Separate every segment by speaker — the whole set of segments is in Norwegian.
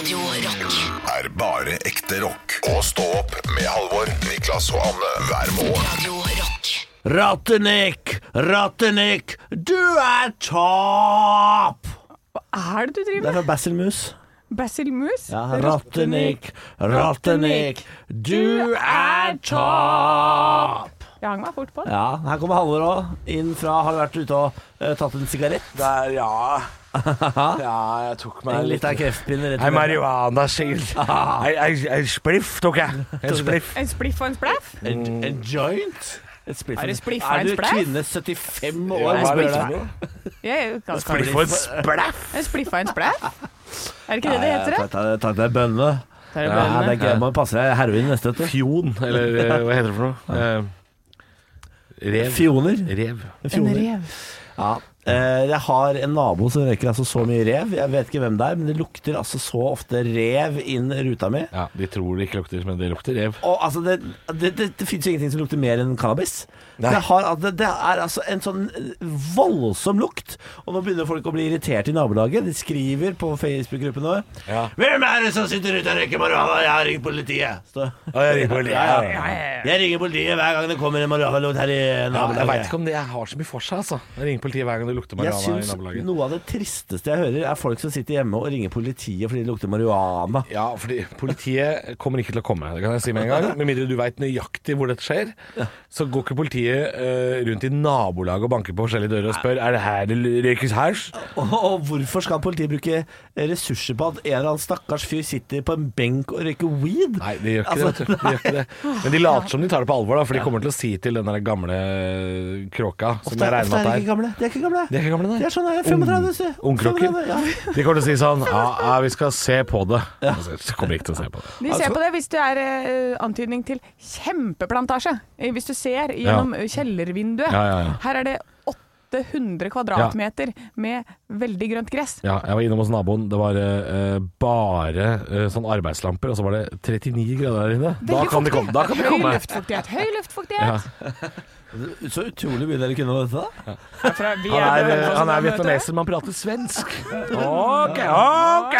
Speaker 1: Radio Rock.
Speaker 2: er bare ekte rock. Og stå opp med Halvor, Niklas og Anne hver morgen.
Speaker 1: Radio Rock.
Speaker 3: Rattenik, Rattenik, du er topp!
Speaker 4: Hva er det du driver
Speaker 3: Det
Speaker 4: driver
Speaker 3: er fra Basil Mus.
Speaker 4: Basil Mus?
Speaker 3: Ja, Rattenik, Rattenik, du er topp!
Speaker 4: Jeg hang meg fort på.
Speaker 3: Ja, her kommer Halvor òg, inn fra Har vært ute og eh, tatt en sigarett.
Speaker 5: Der, ja. Ja, jeg tok meg
Speaker 3: En
Speaker 5: litt
Speaker 3: liten kreftpinne rett i
Speaker 5: Ei marihuana-sigel. Ei spliff tok jeg. En spliff.
Speaker 4: En spliff og en splaff?
Speaker 3: En, en joint? Et spliff.
Speaker 4: Er det spliff og
Speaker 3: Er du kvinne 75 år?
Speaker 5: Hva
Speaker 3: og
Speaker 5: er det Spliff og en splaff.
Speaker 4: En spliff og en splaff? Er det ikke det det heter?
Speaker 3: Takk til bønne.
Speaker 4: Det
Speaker 3: Ja, det er gøy. Man passer deg heroin neste, etter.
Speaker 5: Fjon, eller eh, hva heter det for noe? Eh, Rev.
Speaker 3: Fjoner.
Speaker 5: Rev.
Speaker 4: En rev.
Speaker 3: Ja. Eh, jeg har en nabo som røyker altså så mye rev. Jeg vet ikke hvem det er, men det lukter altså så ofte rev inn ruta mi.
Speaker 5: Ja, de tror det ikke lukter, men det lukter rev.
Speaker 3: Og altså, det, det, det, det finnes jo ingenting som lukter mer enn cannabis. Det, har, det, det er altså en sånn voldsom lukt. Og nå begynner folk å bli irritert i nabolaget. De skriver på Facebook-gruppen vår
Speaker 5: Ja.
Speaker 3: 'Hvem er det som sitter ute og røyker marihuana? Jeg har ringt politiet'. Stå.
Speaker 5: Å, jeg ringer politiet.
Speaker 3: Ja,
Speaker 5: Ja,
Speaker 3: ja.
Speaker 5: ja, ja.
Speaker 3: Jeg ringer politiet hver gang det kommer en marihuana-lukt her i
Speaker 5: Ja, jeg
Speaker 3: nabolaget.
Speaker 5: veit ikke om det har så mye for seg, altså. Jeg ringer politiet hver gang det lukter marihuana i nabolaget.
Speaker 3: noe av det tristeste jeg hører, er folk som sitter hjemme og ringer politiet fordi det lukter marihuana.
Speaker 5: Ja, fordi politiet kommer ikke til å komme, det kan jeg si med en gang. Med mindre du veit nøyaktig hvor dette skjer. Så går ikke politiet eh, rundt i nabolaget og banker på forskjellige dører og spør Er det her det røykes hasj.
Speaker 3: Og, og hvorfor skal politiet bruke ressurser på at en eller annen stakkars fyr sitter på en benk og røyker weed?
Speaker 5: Nei, de gjør ikke
Speaker 3: Altså-
Speaker 5: det. vet du. De gjør ikke det. Men de later som de tar det på alvor, da, for de kommer til å si til den der gamle kråka som
Speaker 3: Ofte,
Speaker 5: jeg regner med
Speaker 3: er
Speaker 5: at det er
Speaker 3: gamle. De er ikke gamle.
Speaker 5: De er ikke gamle, nei.
Speaker 3: De er sånn 35, se.
Speaker 5: Ungkrokker.
Speaker 3: 35, Ja.
Speaker 5: De kommer til å si sånn Ja, ja vi skal se på det. Ja. Kommer ikke til å se på det.
Speaker 4: De ser på det hvis det er uh, antydning til kjempeplantasje. Eh, Hvis du ser gjennom eh, kjellervinduet.
Speaker 5: Ja, ja, ja.
Speaker 4: Her er det 800 kvadratmeter med veldig grønt gress.
Speaker 5: Ja, jeg var innom hos naboen. Det var uh, bare uh, sånn arbeidslamper, og så var det 39 grader der inne. Da kan de komme. Da kan de
Speaker 4: Høy luftfuktighet. Høy luftfuktighet.
Speaker 5: Ja.
Speaker 3: Så utrolig mye dere kunne om dette, da.
Speaker 4: Herfra, vi
Speaker 5: Han er,
Speaker 4: er,
Speaker 5: han er vietnameser, men han prater svensk. Ok, ok!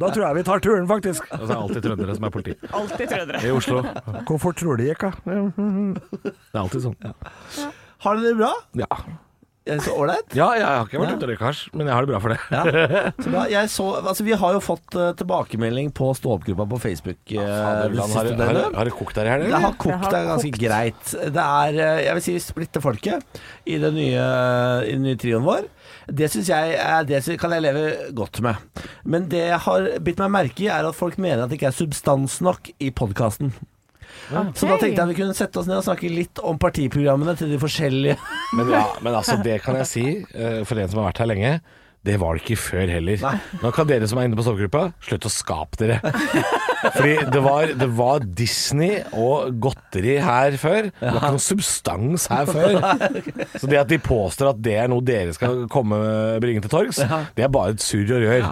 Speaker 5: Da tror jeg vi tar turen, faktisk. Og så er det alltid trøndere som er politi.
Speaker 4: Alltid trøndere.
Speaker 5: I Oslo. Hvorfor tror de ikke? Det er alltid sånn.
Speaker 3: Har dere det bra?
Speaker 5: Ja.
Speaker 3: Det så ålreit?
Speaker 5: ja, jeg har ikke vært ute og røyka hasj, men jeg har det bra for det.
Speaker 3: Ja. Så bra. Jeg så, altså, vi har jo fått uh, tilbakemelding på stå-opp-gruppa på Facebook. eh,
Speaker 5: Fader,
Speaker 3: det
Speaker 5: Har,
Speaker 3: siste
Speaker 5: har, har det kokt der i helga?
Speaker 3: Det har kokt,
Speaker 4: Det
Speaker 3: er ganske
Speaker 4: kokt.
Speaker 3: greit. Det er, eh, jeg vil si, vi splitter folket i den nye, i den nye trioen vår. Det syns jeg er, det kan jeg leve godt med. Men det jeg har bitt meg merke i, er at folk mener at det ikke er substans nok i podkasten. Så da tenkte jeg vi kunne sette oss ned og snakke litt om partiprogrammene til de forskjellige
Speaker 5: Men, ja, men altså, det kan jeg si, eh, for en som har vært her lenge. Det var det ikke før heller. Nå kan dere som er inne på sovegruppa, slutte å skape dere. Fordi det var, det var Disney og godteri her før. Det var ikke noe substans her før. Så det at de påstår at det er noe dere skal komme bringe til torgs, det er bare et surr og rør.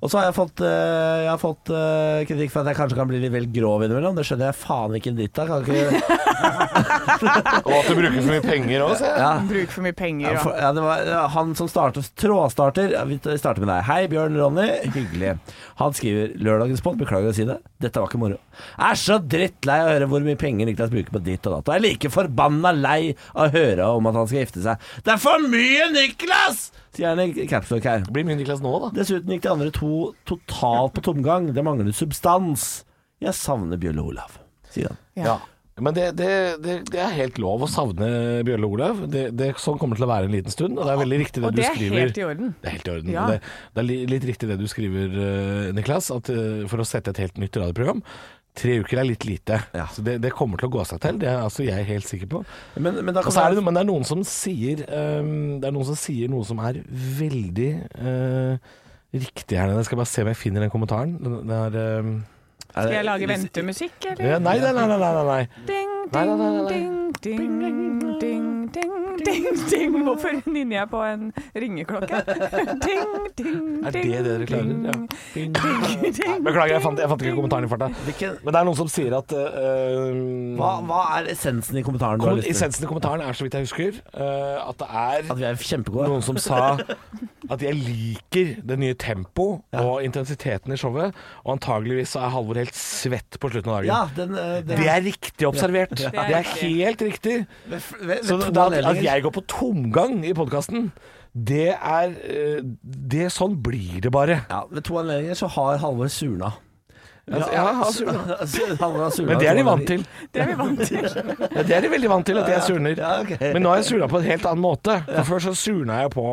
Speaker 3: Og så har jeg fått, eh, jeg har fått eh, kritikk for at jeg kanskje kan bli litt vel grov innimellom. Det skjønner jeg faen ikke en dritt av. Kan ikke
Speaker 5: Og at du bruker for mye penger òg, ser jeg.
Speaker 3: ja.
Speaker 4: Bruk for mye penger.
Speaker 3: Ja, for, ja, det var ja, han som startet Trådstarter. Ja, Vi starter med deg. Hei, Bjørn Ronny. Hyggelig. Han skriver lørdagens pod. Beklager å si det. Dette var ikke moro. Jeg Er så drittlei av å høre hvor mye penger Niklas bruker på ditt og datt. Og jeg er like forbanna lei av å høre om at han skal gifte seg. Det er for mye, Niklas! Sier han i capslock her.
Speaker 5: Det blir mye Niklas nå, da.
Speaker 3: Dessuten gikk de andre to totalt på tomgang. Det mangler substans. Jeg savner Bjølle Olav, sier han.
Speaker 4: Ja.
Speaker 5: Men det, det, det, det er helt lov å savne Bjørle Olav. Det, det, sånn kommer det til å være en liten stund. Og det er veldig riktig det,
Speaker 4: Og det er helt i orden.
Speaker 5: Det er helt i orden.
Speaker 4: Ja.
Speaker 5: Det, det er litt riktig det du skriver, eh, Niklas, at eh, for å sette et helt nytt radioprogram Tre uker er litt lite,
Speaker 3: Ja.
Speaker 5: så det, det kommer til å gå seg til. Det er altså jeg helt sikker på.
Speaker 3: Men, men da
Speaker 5: er det, men det er noen som sier um, Det er noen som sier noe som er veldig eh, riktig her nede. Jeg skal bare se om jeg finner den kommentaren. Den, den er, ehm,
Speaker 4: Skal jeg lage ventemusikk, eller?
Speaker 5: ja, nei, nei, nei, nei, nei, nei.
Speaker 4: Ding, ding, ding, ding, ding, ding, ding, ding. Hvorfor nynner jeg på en ringeklokke? Ding, ding,
Speaker 5: Er det det dere klarer? Ja.
Speaker 4: ding,
Speaker 5: Ding.
Speaker 4: ding, ding,
Speaker 5: Beklager, jeg fant, jeg fant ikke kommentaren i farta. Men det er noen som sier at eh,
Speaker 3: hva, hva er essensen i kommentaren? du har
Speaker 5: kom,
Speaker 3: lyst til?
Speaker 5: Essensen i kommentaren er, så vidt jeg husker, eh, at det er
Speaker 3: At vi er kjempegode?
Speaker 5: noen som sa at jeg liker det nye tempo og intensiteten i showet. Og antageligvis så er Halvor helt svett på slutten av dagen.
Speaker 3: Ja, den, eh, den
Speaker 5: Det er riktig observert.
Speaker 4: Er
Speaker 5: Det er helt riktig.
Speaker 3: ved, ved,
Speaker 5: Så da, at, jeg går på tomgang i podkasten, det er eh, det, Sånn blir det bare.
Speaker 3: Ja, ved to anledninger så har Halvor surna.
Speaker 5: Altså, ja, han surna.
Speaker 3: Halvor har surna
Speaker 5: Men det er de vant til.
Speaker 4: Det er vi vant til.
Speaker 5: Ja, det er de veldig vant til, at jeg surner.
Speaker 3: Ja, okay.
Speaker 5: Men nå har jeg surna på en helt annen måte. For Før så surna jeg på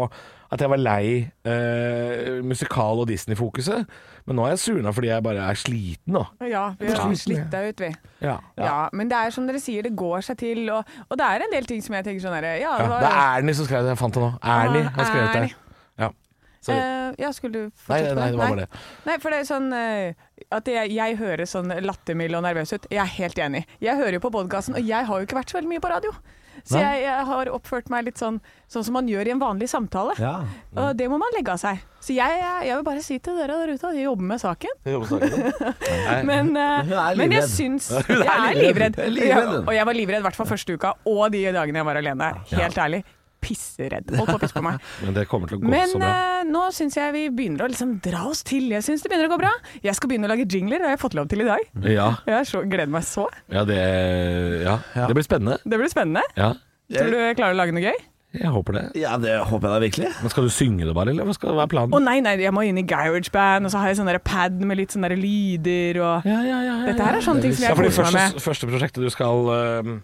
Speaker 5: at jeg var lei eh, musikal- og Disney-fokuset. Men nå er jeg surna fordi jeg bare er sliten nå.
Speaker 4: Ja, vi har slitt deg ut, vi.
Speaker 5: Ja.
Speaker 4: Ja. men det er som dere sier, det går seg til. Og, og det er en del ting som jeg tenker sånn herre ja,
Speaker 5: Ja,
Speaker 4: var-
Speaker 5: det er Ernie som skrev det. Jeg fant det nå. Ernie har skrevet det. Ja.
Speaker 4: Eh, ja, skulle du fortsette Nei,
Speaker 5: nei, det var bare det.
Speaker 4: Nei, for det er sånn uh, at jeg, jeg høres sånn lattermild og nervøs ut. Jeg er helt enig. Jeg hører jo på podkasten, og jeg har jo ikke vært så veldig mye på radio. Så jeg, jeg har oppført meg litt sånn, sånn som man gjør i en vanlig samtale.
Speaker 3: Ja.
Speaker 4: Og det må man legge av seg. Så jeg, jeg vil bare si til dere der ute at jeg jobber med saken.
Speaker 5: Jobber.
Speaker 4: Men,
Speaker 3: uh,
Speaker 4: men jeg syns Jeg er
Speaker 3: livredd.
Speaker 4: Og jeg var livredd i hvert fall første uka, og de dagene jeg var alene. Helt ærlig. Pisseredd. Holdt på å pisse på meg.
Speaker 5: Men det kommer til å gå
Speaker 4: Men
Speaker 5: så bra.
Speaker 4: Men nå syns jeg vi begynner å liksom dra oss til. Jeg syns det begynner å gå bra. Jeg skal begynne å lage jingler, det har jeg fått lov til i dag.
Speaker 5: Ja,
Speaker 4: Jeg er så, gleder meg så.
Speaker 5: ja, det, ja. det blir spennende.
Speaker 4: Det blir spennende.
Speaker 5: Ja,
Speaker 4: Tror du jeg klarer å lage noe gøy?
Speaker 5: jeg håper det.
Speaker 3: ja, det håper jeg da virkelig.
Speaker 5: Men skal du synge det bare, eller hva skal være planen?
Speaker 4: Å nei, nei, jeg må inn i GarageBand, og så har jeg sånn der pad med litt sånne der lyder og
Speaker 5: Ja, ja, ja, ja,
Speaker 4: Dette her er sånne ting som jeg koser meg
Speaker 5: første,
Speaker 4: med.
Speaker 5: første prosjektet du skal ehm,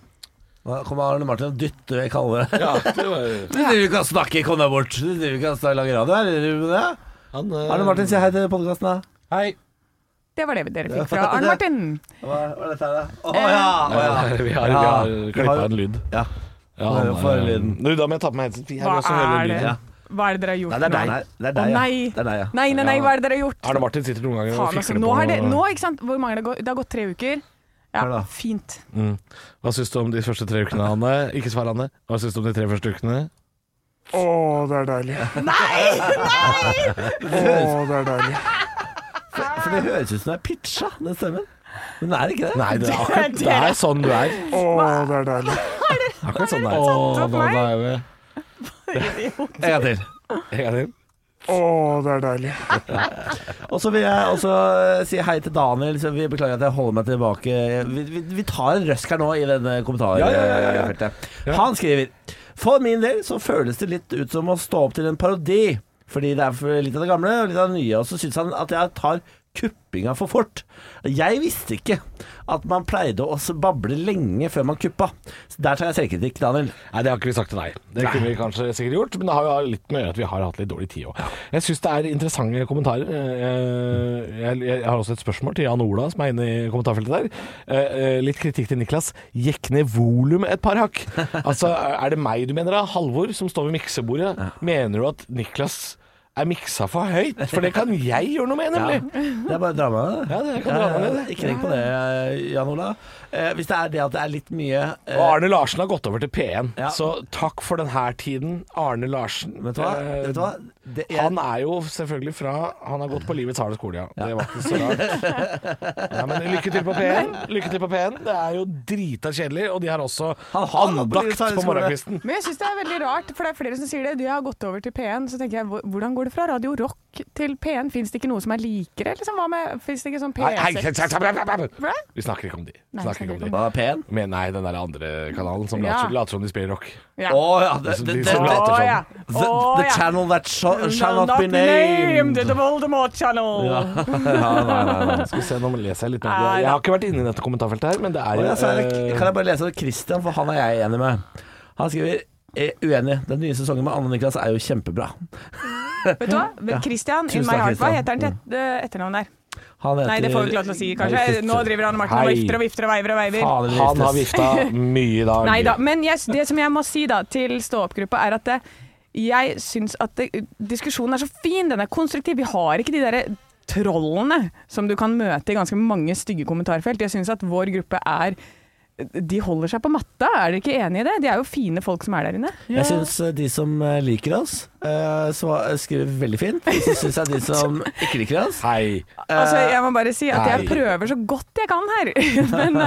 Speaker 3: Nå kommer Arne Martin og dytter vekk Halvor.
Speaker 5: Ja, det var
Speaker 3: Du driver ikke og snakker, kom deg bort. Du driver ikke og lage radio her, er du med det?
Speaker 5: han, eh,
Speaker 3: Arne Martin, si hei til podkasten, da.
Speaker 5: Hei.
Speaker 4: Det var det dere fikk fra Arne Martin.
Speaker 3: Hva er dette her, da? Å ja! Å, ja.
Speaker 5: Vi har, vi
Speaker 3: Ja,
Speaker 5: har klippa en lyd.
Speaker 3: ja.
Speaker 5: Ja,
Speaker 3: han,
Speaker 5: eh,
Speaker 3: lyden.
Speaker 5: Nå, da må jeg ta på meg headset.
Speaker 4: Hva er det?
Speaker 5: lyden.
Speaker 3: Ja.
Speaker 4: Hva er det dere har gjort
Speaker 5: Nei, det er
Speaker 4: nå?
Speaker 5: deg.
Speaker 3: Nei, det er deg, ja.
Speaker 4: nei.
Speaker 3: Det er deg, ja.
Speaker 4: Nei, nei, nei, hva er det dere har gjort?
Speaker 5: Arne Martin sitter noen ganger og
Speaker 4: Faen, altså,
Speaker 5: fikler
Speaker 4: nå,
Speaker 5: på
Speaker 4: er det, nå, ikke sant? Hvor mange det, går, det har gått tre uker. Ja,
Speaker 3: da.
Speaker 4: fint.
Speaker 5: mm. Hva syns du om de første tre ukene, Anne? Ikke svar, Anne. Hva syns du om de tre første ukene?
Speaker 1: Å, det er deilig.
Speaker 4: Nei! Nei!
Speaker 1: Å, det er deilig.
Speaker 3: For det høres ut som det er pitcha, den stemmen. Men det er ikke det.
Speaker 5: Nei, det er, akkurat, det er sånn du er.
Speaker 1: Å, det er deilig.
Speaker 5: Akkurat sånn det er. da- da er vi-
Speaker 3: En gang til.
Speaker 5: En gang til.
Speaker 1: Å, det er deilig.
Speaker 3: Og så vil jeg også eh, si hei til Daniel. Så vi beklager at jeg holder meg tilbake. Vi, vi, vi tar en røsk her nå i denne
Speaker 5: Ja, ja, ja, ja, ja.
Speaker 3: kommentarfeltet. Han skriver For min del så føles det litt ut som å stå opp til en parodi. Fordi det er litt av det gamle og litt av det nye. Og så syns han at jeg tar kuppinga for fort. Jeg visste ikke at man pleide å bable lenge før man kuppa. Så der tar jeg selvkritikk, Daniel.
Speaker 5: Nei, det har ikke vi sagt til deg. Det kunne vi kanskje sikkert gjort, men det har jo litt med å gjøre at vi har hatt litt dårlig tid òg. Jeg syns det er interessante kommentarer. Eh, Jeg, jeg har også et spørsmål til Jan Ola, som er inne i kommentarfeltet der. Eh, eh, Litt kritikk til Niklas. Jekk ned volum et par hakk. Altså, er det meg du mener da? Halvor, som står ved miksebordet. Mener du at Niklas er miksa for høyt? For det kan jeg gjøre noe med, nemlig.
Speaker 3: Det er bare å dra med det.
Speaker 5: Ja, det kan dra med det.
Speaker 3: Ikke tenk på det, Jan Ola. Eh, hvis det er det at det er litt mye eh,
Speaker 5: Og Arne Larsen har gått over til P1,
Speaker 3: Ja.
Speaker 5: så takk for denne tiden, Arne Larsen.
Speaker 3: Vet du hva?
Speaker 5: Eh,
Speaker 3: Vet du hva? Det jeg...
Speaker 5: Han er jo selvfølgelig fra Han har gått på livets harde skole, ja. Det var ikke så rart. Ja, men lykke til på P1. Lykke til på P1. Det er jo drita kjedelig, og de har også
Speaker 3: Han har på
Speaker 5: andakt på morgenkvisten.
Speaker 4: Men jeg syns det er veldig rart, for det er flere som sier det. Du har gått over til P1, så tenker jeg hvordan går det fra Radio Rock til P1? Fins det ikke noe som er likere? Liksom, hva med, Fins det ikke sånn
Speaker 5: Hei, hei,
Speaker 4: PC?
Speaker 5: hei, hei, hei, hei, hei. Vi snakker ikke om de.
Speaker 4: Nei,
Speaker 5: Snakker ikke om de.
Speaker 3: Hva er P1?
Speaker 5: Men nei, den der andre kanalen som
Speaker 4: Ja.
Speaker 5: later, som de spiller rock.
Speaker 4: Ja.
Speaker 3: Å ja. Det,
Speaker 5: De
Speaker 3: det, det,
Speaker 5: som later
Speaker 4: ja.
Speaker 3: the, the
Speaker 4: ja.
Speaker 3: channel that shall, shall not,
Speaker 4: Not
Speaker 3: be named.
Speaker 4: The Voldemort Channel.
Speaker 3: Ja. ja, nei, nei, nei.
Speaker 5: Skal vi se, nå leser jeg litt mer. Jeg har ikke vært inne i dette kommentarfeltet her, men det er jo
Speaker 3: ja,
Speaker 5: eh,
Speaker 3: kan jeg bare lese det? Christian, for han er jeg enig med. Han skriver er uenig. Den nye sesongen med Anne Niklas er jo kjempebra.
Speaker 4: Vet du hva? Christian
Speaker 3: ja.
Speaker 4: in my heart. Hva heter han til etternavn der?
Speaker 3: Han heter
Speaker 4: Nei, det får vi ikke lov til å si, kanskje. Nå driver han Martin og vifter og vifter og veiver og veiver.
Speaker 3: Faen,
Speaker 5: Han har vifta mye i dag.
Speaker 4: Nei da. Men yes, det som jeg må si da til stå-opp-gruppa, er at det, jeg syns at det, diskusjonen er så fin, den er konstruktiv. Vi har ikke de derre trollene som du kan møte i ganske mange stygge kommentarfelt. Jeg syns at vår gruppe er de holder seg på matta. Er dere ikke enig i det? De er jo fine folk som er der inne.
Speaker 3: Jeg syns eh, de som eh, liker oss, eh, skriver veldig fint. Så syns jeg de som ikke liker oss
Speaker 5: Hei.
Speaker 4: Altså, jeg må bare si at jeg prøver så godt jeg kan her. Men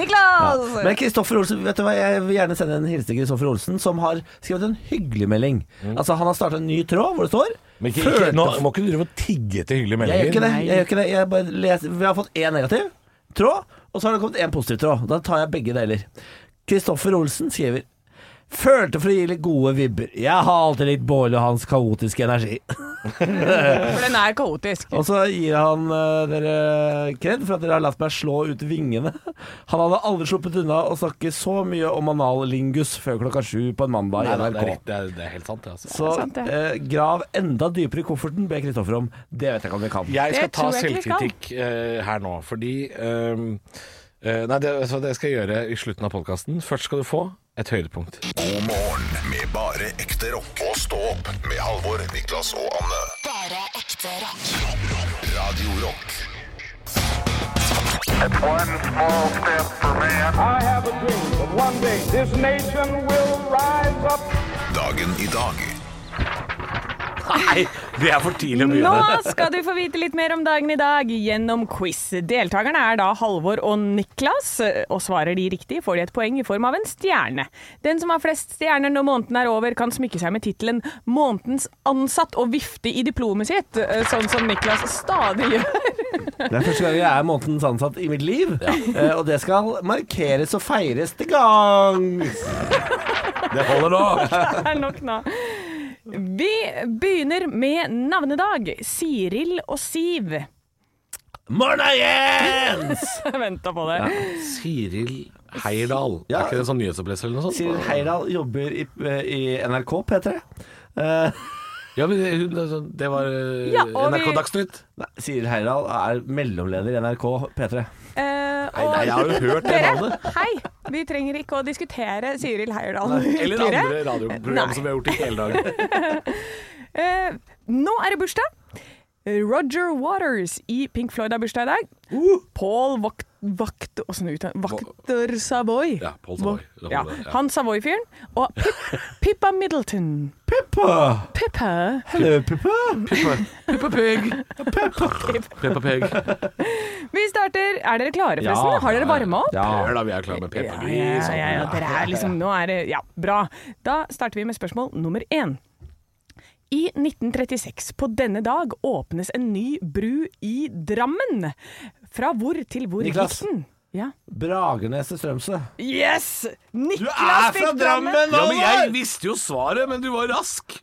Speaker 4: Niklas!
Speaker 3: Men Kristoffer Olsen, vet du hva, jeg vil gjerne sende en hilsen til Kristoffer Olsen, som har skrevet en hyggelig melding. Altså, han har starta en ny tråd hvor det står
Speaker 5: Men ikke, ikke, nå må ikke du drive og tigge etter hyggelige
Speaker 3: Jeg gjør ikke det. Jeg gjør ikke det. Jeg bare leser. Vi har fått én negativ tråd, og så har det kommet én positiv tråd. Da tar jeg begge deler. Kristoffer Olsen skriver Følte for å gi litt gode vibber. Jeg har alltid litt Bård og hans kaotiske energi.
Speaker 4: For den er kaotisk.
Speaker 3: Og så gir han uh, dere kred for at dere har latt meg slå ut vingene. Han hadde aldri sluppet unna å snakke så mye om anallingus før klokka sju på en mandag i
Speaker 5: det, er,
Speaker 3: NRK.
Speaker 5: det, er, det er helt sant, det. Altså.
Speaker 3: Så
Speaker 4: sant, det.
Speaker 3: eh, grav enda dypere i kofferten, ber Kristoffer om. Det vet jeg ikke om vi kan.
Speaker 5: Jeg skal ta
Speaker 4: jeg
Speaker 5: selvkritikk uh, her nå, fordi ehm, uh, Nei, det, hva, det skal jeg gjøre i slutten av podkasten. Først skal du få et høydepunkt.
Speaker 2: God morgen med bare ekte rock. Og stå opp med Halvor, Niklas og Anne.
Speaker 6: Bare ekte rock.
Speaker 2: Radio Rock.
Speaker 7: One small step for man.
Speaker 8: I have a dream that one day this nation will rise up.
Speaker 2: Dagen i dag.
Speaker 5: Nei, det er for tidlig å begynne.
Speaker 4: Nå skal du få vite litt mer om dagen i dag gjennom quiz. Deltakerne er da Halvor og Niklas, og svarer de riktig, får de et poeng i form av en stjerne. Den som har flest stjerner når måneden er over, kan smykke seg med tittelen 'Månedens ansatt' og vifte i diplomet sitt, sånn som Niklas stadig gjør.
Speaker 3: Det er første gang jeg er månedens ansatt i mitt liv, ja. og det skal markeres og feires til gangs.
Speaker 5: Det holder nå.
Speaker 4: Det er nok nå. Vi begynner med navnedag. Siril og Siv.
Speaker 3: Morna, Jens!
Speaker 4: Venta på det.
Speaker 5: Siril Heirdal.
Speaker 3: Ja.
Speaker 5: Er ikke det en sånn nyhetsoppleser eller noe sånt?
Speaker 3: Siril Heirdal jobber i, i NRK P3. Uh,
Speaker 5: Ja, men det, hun- det var eh,
Speaker 4: Ja,
Speaker 5: NRK
Speaker 4: vi-
Speaker 5: Dagsnytt.
Speaker 3: nei, Siril Heirdal er mellomleder i NRK P3.
Speaker 4: Eh,
Speaker 5: Nei, nei, jeg har jo hørt det navnet.
Speaker 4: hei! Vi trenger ikke å diskutere Siril Heierdal
Speaker 5: Eller andre radioprogram
Speaker 4: Nei.
Speaker 5: som vi har gjort i hele dag.
Speaker 4: uh, nå er det bursdag. Roger Waters i Pink Floyd har bursdag i dag.
Speaker 5: Uh!
Speaker 4: Paul Vakt... Vakt Åssen Vakter Savoy.
Speaker 5: Ja, Paul Savoy. Var,
Speaker 4: ja. Han Savoy-fyren. Og Pip, Pippa Middleton.
Speaker 3: Pippa!
Speaker 4: Pippa.
Speaker 3: Hello, Pippa.
Speaker 5: Peppa Pig. Peppa Pig.
Speaker 4: Vi starter Er dere klare,
Speaker 3: Ja.
Speaker 4: Har dere varma opp?
Speaker 3: Ja.
Speaker 5: Da, vi er klare med Peppa
Speaker 4: Ja, ja,
Speaker 5: sånn.
Speaker 4: ja, ja, dere er liksom Nå er det Ja, bra. Da starter vi med spørsmål nummer én. I 1936, på denne dag, åpnes en ny bru i Drammen. Fra hvor til hvor
Speaker 3: Niklas.
Speaker 4: gikk den? Ja.
Speaker 3: Bragernes til Strømsø.
Speaker 4: Yes! Niklas
Speaker 3: Du er fra
Speaker 4: fikk
Speaker 3: Drammen,
Speaker 5: Ja, men jeg visste jo svaret, men du var rask.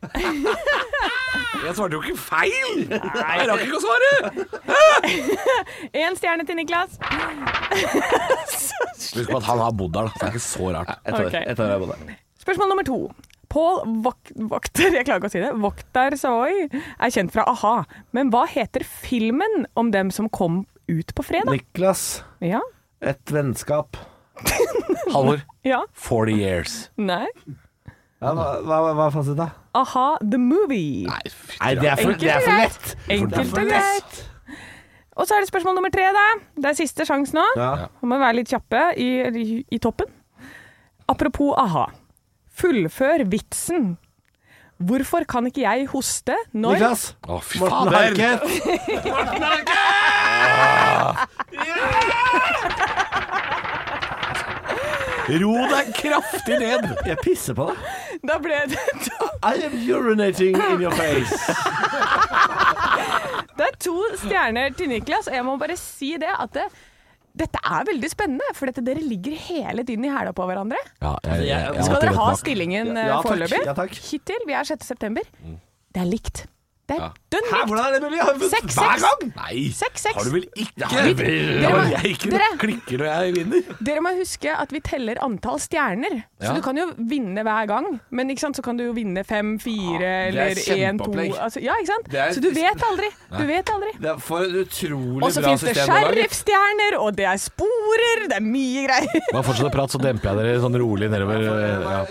Speaker 5: Jeg svarte jo ikke feil. Jeg rakk ikke å svare.
Speaker 4: Én stjerne til Niklas.
Speaker 5: Husk på at han har bodd der, da. det er ikke så rart.
Speaker 3: Jeg tar,
Speaker 4: Ok.
Speaker 3: jeg tar jeg.
Speaker 4: Spørsmål nummer to. Paul Vok Vokter, jeg klarer ikke å si det, Vokter Savoy er kjent fra a-ha. Men hva heter filmen om dem som kom ut på fredag?
Speaker 3: Niklas,
Speaker 4: Ja?
Speaker 3: et vennskap.
Speaker 5: Halvor,
Speaker 4: Ja?
Speaker 5: 40 years.
Speaker 4: Nei?
Speaker 3: Ja, hva, hva, hva er fasiten, da?
Speaker 4: A-ha The Movie.
Speaker 5: Nei,
Speaker 3: Nei, det er for, det er for lett.
Speaker 4: Enkelt og greit. Og så er det spørsmål nummer tre, da. Det er siste sjanse nå.
Speaker 3: Ja.
Speaker 4: Må være litt kjappe i, i, i toppen. Apropos a-ha. Fullfør vitsen. Hvorfor kan ikke jeg hoste når
Speaker 3: Niklas,
Speaker 5: Å, fy
Speaker 3: Morten
Speaker 5: fader.
Speaker 3: Harket.
Speaker 5: Ro deg kraftig ned.
Speaker 3: Jeg pisser på deg.
Speaker 4: Da ble det
Speaker 3: I am urinating in your face.
Speaker 4: Det er to stjerner til Niklas, og jeg må bare si det at det, dette er veldig spennende, for dette, dere ligger hele tiden i hæla på hverandre.
Speaker 5: Ja, jeg,
Speaker 3: jeg- jeg
Speaker 4: Skal dere ha stillingen eh,
Speaker 3: Ja, takk.
Speaker 4: foreløpig?
Speaker 3: Ja, takk.
Speaker 4: Hittil, vi er 6. september. Det er likt. Det er
Speaker 5: Ja.
Speaker 4: dønn likt.
Speaker 3: hvordan er det mulig?
Speaker 4: Seks,
Speaker 3: hver gang!
Speaker 5: Nei,
Speaker 4: Seks, seks.
Speaker 5: har du vel ikke?
Speaker 3: Ja,
Speaker 5: Det
Speaker 4: dere må-
Speaker 5: jeg ikke
Speaker 4: dere-
Speaker 5: klikker når jeg vinner.
Speaker 4: Dere må huske at vi teller antall stjerner. Så
Speaker 5: Ja.
Speaker 4: du kan jo vinne hver gang, men ikke sant, så kan du jo vinne fem, fire
Speaker 3: det er
Speaker 4: eller én, to altså, Ja, ikke sant?
Speaker 3: Er-
Speaker 4: Så du vet aldri. Du vet aldri.
Speaker 3: Det er for et utrolig
Speaker 4: Og så
Speaker 3: bra
Speaker 4: fins det
Speaker 3: system.
Speaker 4: sheriffstjerner, og det er sporer, det er mye greier.
Speaker 5: Bare fortsett å prate, så demper jeg dere sånn rolig nedover. Ja.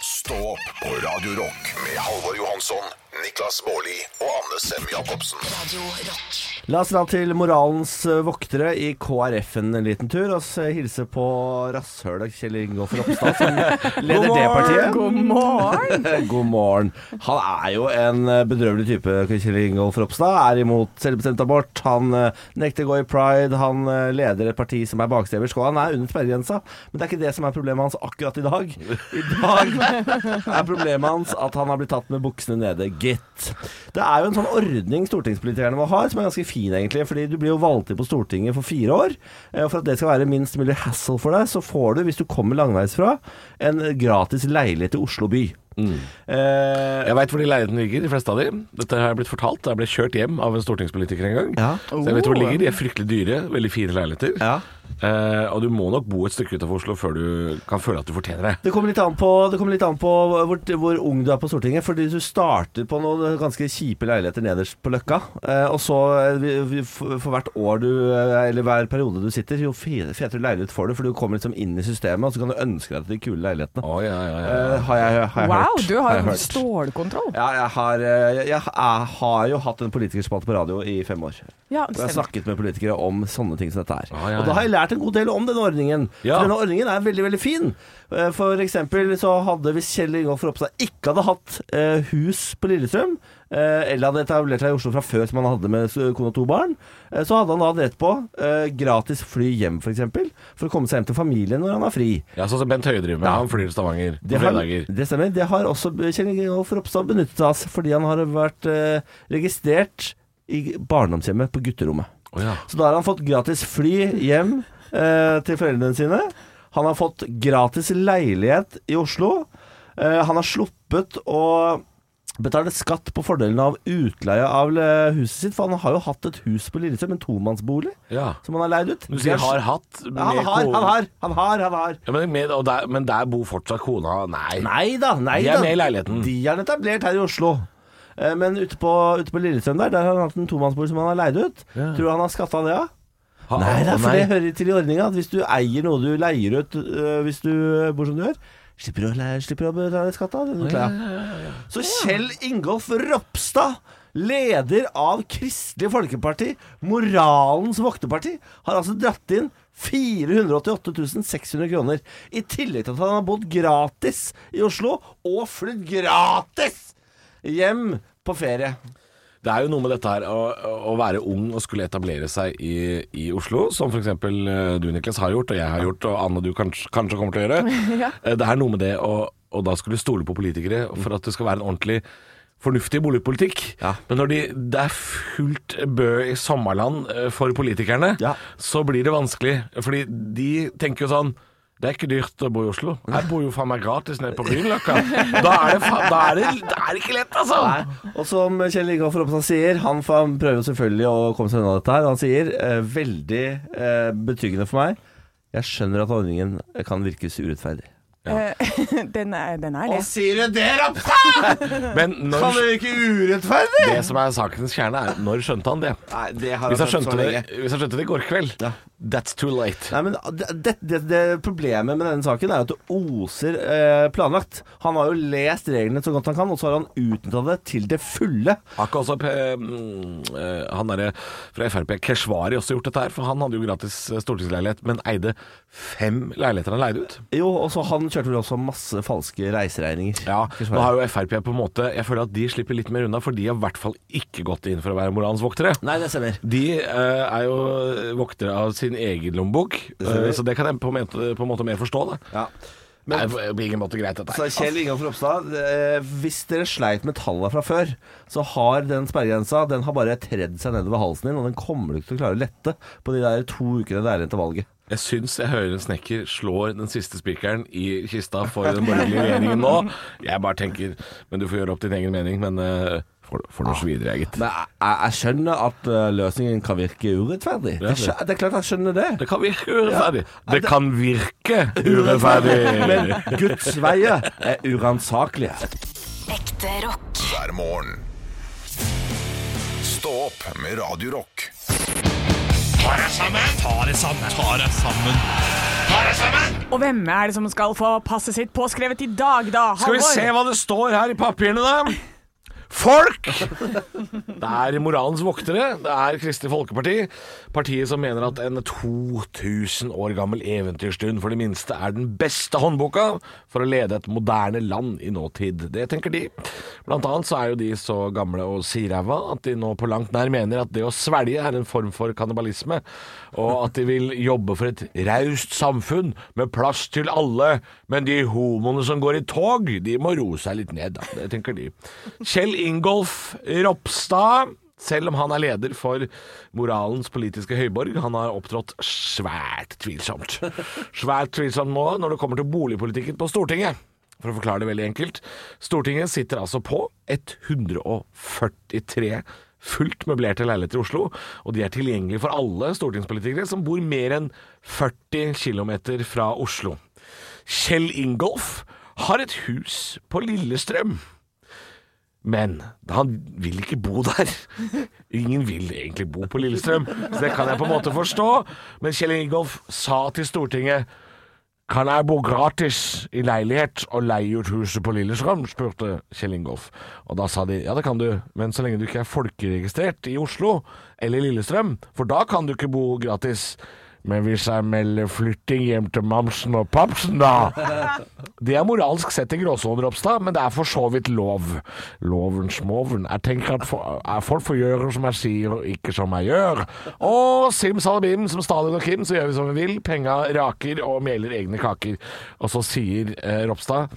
Speaker 2: Stå opp på Radio Rock med Halvor Johansson, Niklas Baarli og Anne Sem Jacobsen.
Speaker 6: Radio Rock.
Speaker 3: La oss dra til moralens eh, voktere i KrF en liten tur og hilser hilse på rasshølet Kjell Ingolf Ropstad, som leder det partiet.
Speaker 4: God morgen!
Speaker 3: God morgen. Han er jo en eh, bedrøvelig type, Kjell Ingolf Ropstad. Er imot selvbestemt abort. Han eh, nekter å gå i pride. Han leder et parti som er bakstreversk, og han er under sperregrensa. Men det er ikke det som er problemet hans akkurat i dag. I dag er problemet hans at han har blitt tatt med buksene nede, gitt. Det er jo en sånn ordning stortingspolitikerne må ha, som er ganske fin, egentlig. Fordi du blir jo valgt inn på Stortinget for fire år. eh, Og for at det skal være minst mulig hassle for deg, så får du, hvis du kommer langveisfra, en gratis leilighet i Oslo by. Eh,
Speaker 5: Jeg veit hvor de leilighetene ligger, de fleste av de. Dette har jeg blitt fortalt. Jeg ble kjørt hjem av en stortingspolitiker en gang.
Speaker 3: Ja.
Speaker 5: Så jeg vet hvor de ligger. De er fryktelig dyre. Veldig fine leiligheter.
Speaker 3: Ja.
Speaker 5: Eh, og du må nok bo et stykke utenfor Oslo før du kan føle at du fortjener det.
Speaker 3: Det kommer litt an på, det litt an på hvor, hvor ung du er på Stortinget. Fordi du starter på noen ganske kjipe leiligheter nederst på Løkka. Uh, og så vi- vi- for, hvert år du Eller hver periode du sitter, jo fe- fetere leilighet får du. For du kommer liksom inn i systemet, og så kan du ønske deg til de kule leilighetene.
Speaker 5: Oh, ja, ja, ja.
Speaker 3: Har jeg, har jeg
Speaker 4: Wow,
Speaker 3: hørt.
Speaker 4: du har jo stålkontroll.
Speaker 3: Ja, jeg har, jeg, jeg, jeg har jo hatt en politikerspalte på radio i fem år.
Speaker 4: Ja,
Speaker 3: Og jeg har snakket med politikere om sånne ting som dette her.
Speaker 5: Ah, ja,
Speaker 3: Og da har jeg lært en god del om denne ordningen.
Speaker 5: Ja.
Speaker 3: For denne ordningen er veldig, veldig fin. Eh, For eksempel så hadde hvis Kjell Ingolf Ropstad ikke hadde hatt eh, hus på Lillestrøm, eh, eller hadde etablert seg i Oslo fra før som han hadde med kone og to barn, eh, så hadde han da hatt rett på eh, gratis fly hjem, f.eks. For, eksempel, for å komme seg hjem til familien når han har fri.
Speaker 5: ja Sånn som Bent Høie driver med. Han flyr til Stavanger på
Speaker 3: Det har,
Speaker 5: fredager.
Speaker 3: det stemmer. Det har også Kjell Ingolf Ropstad benyttet seg av, fordi han har vært eh, registrert i barndomshjemmet på gutterommet.
Speaker 5: Å, ja.
Speaker 3: Så da har han fått gratis fly hjem eh, til foreldrene sine. Han har fått gratis leilighet i Oslo. Eh, han har sluppet å betale skatt på fordelen av utleie av eh, huset sitt, for han har jo hatt et hus på Lillestrøm, en tomannsbolig,
Speaker 5: ja.
Speaker 3: som han har leid ut.
Speaker 5: Du sier har hatt
Speaker 3: ja, han har, han har, han har, han har.
Speaker 5: Ja, men, med, der, men der bor fortsatt kona Nei.
Speaker 3: Nei da, nei
Speaker 5: De er
Speaker 3: da.
Speaker 5: med i leiligheten.
Speaker 3: De er etablert her i Oslo. Eh, Men ute på, ute på Lillestrøm der, der har han hatt en tomannsbolig som han har leid ut.
Speaker 5: Ja.
Speaker 3: Tror du han har skatta det av?
Speaker 5: Ha-
Speaker 3: Nei, det er for det hører til i ordninga hvis du eier noe du leier ut øh, hvis du bor som du gjør, slipper du å, leie, slipper å betale skatt av det. utleia. Så Kjell Ingolf Ropstad, leder av Kristelig Folkeparti, moralens vokterparti, har altså dratt inn 488 600 kroner. I tillegg til at han har bodd gratis i Oslo, og flydd gratis hjem på ferie.
Speaker 5: Det er jo noe med dette her å, å være ung og skulle etablere seg i, i Oslo, som f.eks. du, Niklas, har gjort, og jeg har gjort, og Anne, du kanskje, kanskje kommer til å gjøre.
Speaker 4: Ja.
Speaker 5: Eh, Det er noe med det å, å da skulle stole på politikere for at det skal være en ordentlig fornuftig boligpolitikk.
Speaker 3: Ja.
Speaker 5: Men når de, det er fullt bø i sommerland eh, for politikerne,
Speaker 3: Ja.
Speaker 5: så blir det vanskelig. Fordi de tenker jo sånn det er ikke dyrt å bo i Oslo. Jeg bor jo faen meg gratis nede på Grünerløkka. Da er det, da er det, er ikke lett, altså!
Speaker 3: Nei. Og som Kjell Ingolf Ropstad sier, han, prøver jo selvfølgelig å komme seg unna dette her. Han sier eh, veldig eh, betryggende for meg Jeg skjønner at ordningen kan virkes urettferdig.
Speaker 4: Ja. den, er, den er det.
Speaker 3: sier du det, Ropstad?!
Speaker 5: Men når,
Speaker 3: det virke urettferdig?
Speaker 5: det som er sakens kjerne, er når skjønte han det?
Speaker 3: Nei, det har
Speaker 5: Hvis han skjønte det, hvis han skjønte det i går kveld,
Speaker 3: Ja.
Speaker 5: That's too late.
Speaker 3: Nei, men det, det, det, Problemet med denne saken er at det oser eh, planlagt. Han har jo lest reglene så godt han kan, og så har han utnytta det til det fulle.
Speaker 5: Akkurat også eh, eh, han derre fra Frp, Keshvari, også gjort dette her? For han hadde jo gratis eh, stortingsleilighet, men eide fem leiligheter han leide ut.
Speaker 3: Jo, og så han kjørte vel også masse falske reiseregninger.
Speaker 5: Ja,
Speaker 3: Keshvari.
Speaker 5: Nå har jo Frp på en måte Jeg føler at de slipper litt mer unna, for de har i hvert fall ikke gått inn for å være moralens voktere.
Speaker 3: Nei, det stemmer.
Speaker 5: De eh, er jo voktere av sin egen lommebok, eh, så det kan jeg på en måte, på en måte mer forstå. Da.
Speaker 3: Ja.
Speaker 5: det blir på ingen måte greit, dette
Speaker 3: Så. Kjell Ingolf Ropstad, eh, hvis dere sleit med tallene fra før, så har den sperregrensa Den har bare tredd seg nedover halsen din, og den kommer du ikke til å klare å lette på de der to ukene det er igjen til valget.
Speaker 5: Jeg syns jeg hører en snekker slår den siste spikeren i kista for den borgerlige regjeringen nå. Jeg bare tenker Men du får gjøre opp din egen mening, men uh, for noe videre, jeg.
Speaker 3: Men jeg, jeg- skjønner at eh, løsningen kan virke urettferdig. Det, skjønner, det er klart jeg skjønner det.
Speaker 5: Det kan virke urettferdig. Det kan virke urettferdig.
Speaker 3: Men Guds veier er uransakelige.
Speaker 6: Ekte rock.
Speaker 2: hver morgen. Stå opp med Radio Rock.
Speaker 4: Og hvem er det som skal få passet sitt påskrevet i dag, da?
Speaker 5: Skal vi se hva det står her i papirene, da? Folk! Det er moralens voktere. Det er Kristelig Folkeparti. Partiet som mener at en 2000 år gammel eventyrstund for de minste er den beste håndboka for å lede et moderne land i nåtid. Det tenker de. Blant annet så er jo de så gamle og siræva at de nå på langt nær mener at det å svelge er en form for kannibalisme, og at de vil jobbe for et raust samfunn med plass til alle, men de homoene som går i tog, de må roe seg litt ned, da. Det tenker de. Kjell Ingolf Ropstad selv om han er leder for moralens politiske høyborg, han har opptrådt svært tvilsomt. Svært tvilsomt nå når det kommer til boligpolitikken på Stortinget. For å forklare det veldig enkelt. Stortinget sitter altså på 143 fullt møblerte leiligheter i Oslo, og de er tilgjengelige for alle stortingspolitikere som bor mer enn 40 km fra Oslo. Kjell Ingolf har et hus på Lillestrøm. Men han vil ikke bo der. Ingen vil egentlig bo på Lillestrøm, så det kan jeg på en måte forstå. Men Kjell Ingolf sa til Stortinget kan jeg bo gratis i leilighet og leie ut huset på Lillestrøm? spurte Kjell Ingolf. Og da sa de ja, det kan du, men så lenge du ikke er folkeregistrert i Oslo eller Lillestrøm, for da kan du ikke bo gratis. Men hvis jeg melder flytting hjem til mamsen og papsen, da Det er moralsk sett en gråsone, Ropstad, men det er for så vidt lov. Loven moven. Jeg tenker at for, folk får gjøre som jeg sier, og ikke som jeg gjør. Og simsalabim, som Stalin og Kim, så gjør vi som vi vil. Penga raker og meler egne kaker. Og så sier eh, Ropstad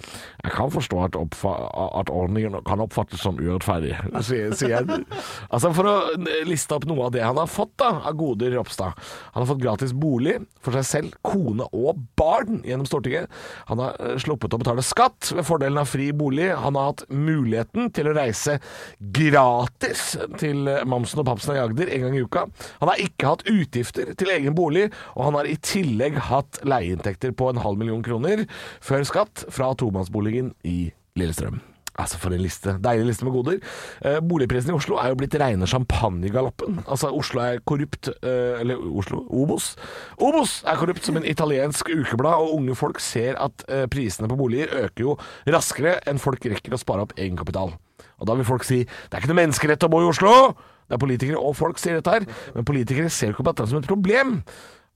Speaker 5: Jeg kan forstå at, at ordningen kan oppfattes som urettferdig, sier, sier jeg. Altså For å liste opp noe av det han har fått da, av goder, Ropstad. Han har fått gratis bolig for seg selv, kone og barn gjennom Stortinget. Han har eh, sluppet å betale skatt ved fordelen av fri bolig. Han har hatt muligheten til å reise gratis til eh, Mamsen og Papsen i Agder en gang i uka. Han har ikke hatt utgifter til egen bolig, og han har i tillegg hatt leieinntekter på en halv million kroner før skatt fra tomannsboligen i Lillestrøm. Altså For en liste. Deilig liste med goder. Eh, boligprisen i Oslo er jo blitt reine champagnegaloppen. Altså Oslo er korrupt eh, Eller Oslo? Obos? Obos er korrupt som en italiensk ukeblad, og unge folk ser at eh, prisene på boliger øker jo raskere enn folk rekker å spare opp egenkapital. Og da vil folk si det er ikke noe menneskerett å bo i Oslo! Det er politikere og folk sier dette her, men politikere ser jo ikke på dette som et problem.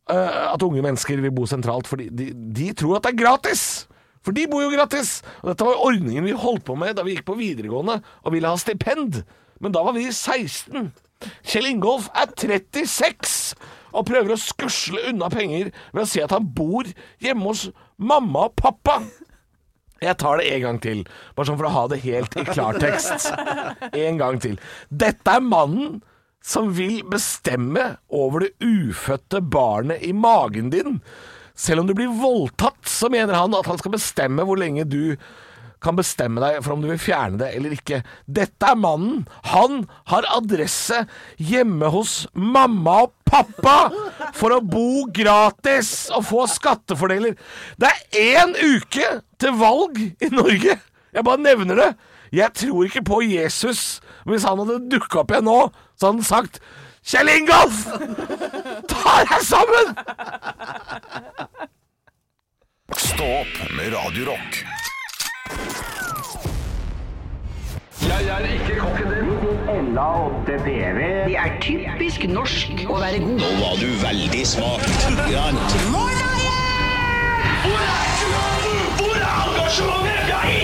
Speaker 5: eh, at unge mennesker vil bo sentralt, fordi de, de tror at det er gratis! For de bor jo gratis! Og dette var ordningen vi holdt på med da vi gikk på videregående og ville ha stipend. Men da var vi 16. Kjell Ingolf er 36 og prøver å skusle unna penger ved å si at han bor hjemme hos mamma og pappa. Jeg tar det en gang til, bare sånn for å ha det helt i klartekst. En gang til. Dette er mannen som vil bestemme over det ufødte barnet i magen din. Selv om du blir voldtatt, så mener han at han skal bestemme hvor lenge du kan bestemme deg for om du vil fjerne det eller ikke. Dette er mannen. Han har adresse hjemme hos mamma og pappa for å bo gratis og få skattefordeler. Det er én uke til valg i Norge. Jeg bare nevner det. Jeg tror ikke på Jesus. Hvis han hadde dukka opp igjen nå, så hadde han sagt Kjell Ingolf! Ta deg sammen!
Speaker 2: Stå opp med Radio Rock.
Speaker 9: Det er typisk norsk å være god. Nå var du veldig smak.
Speaker 2: Parodiduell.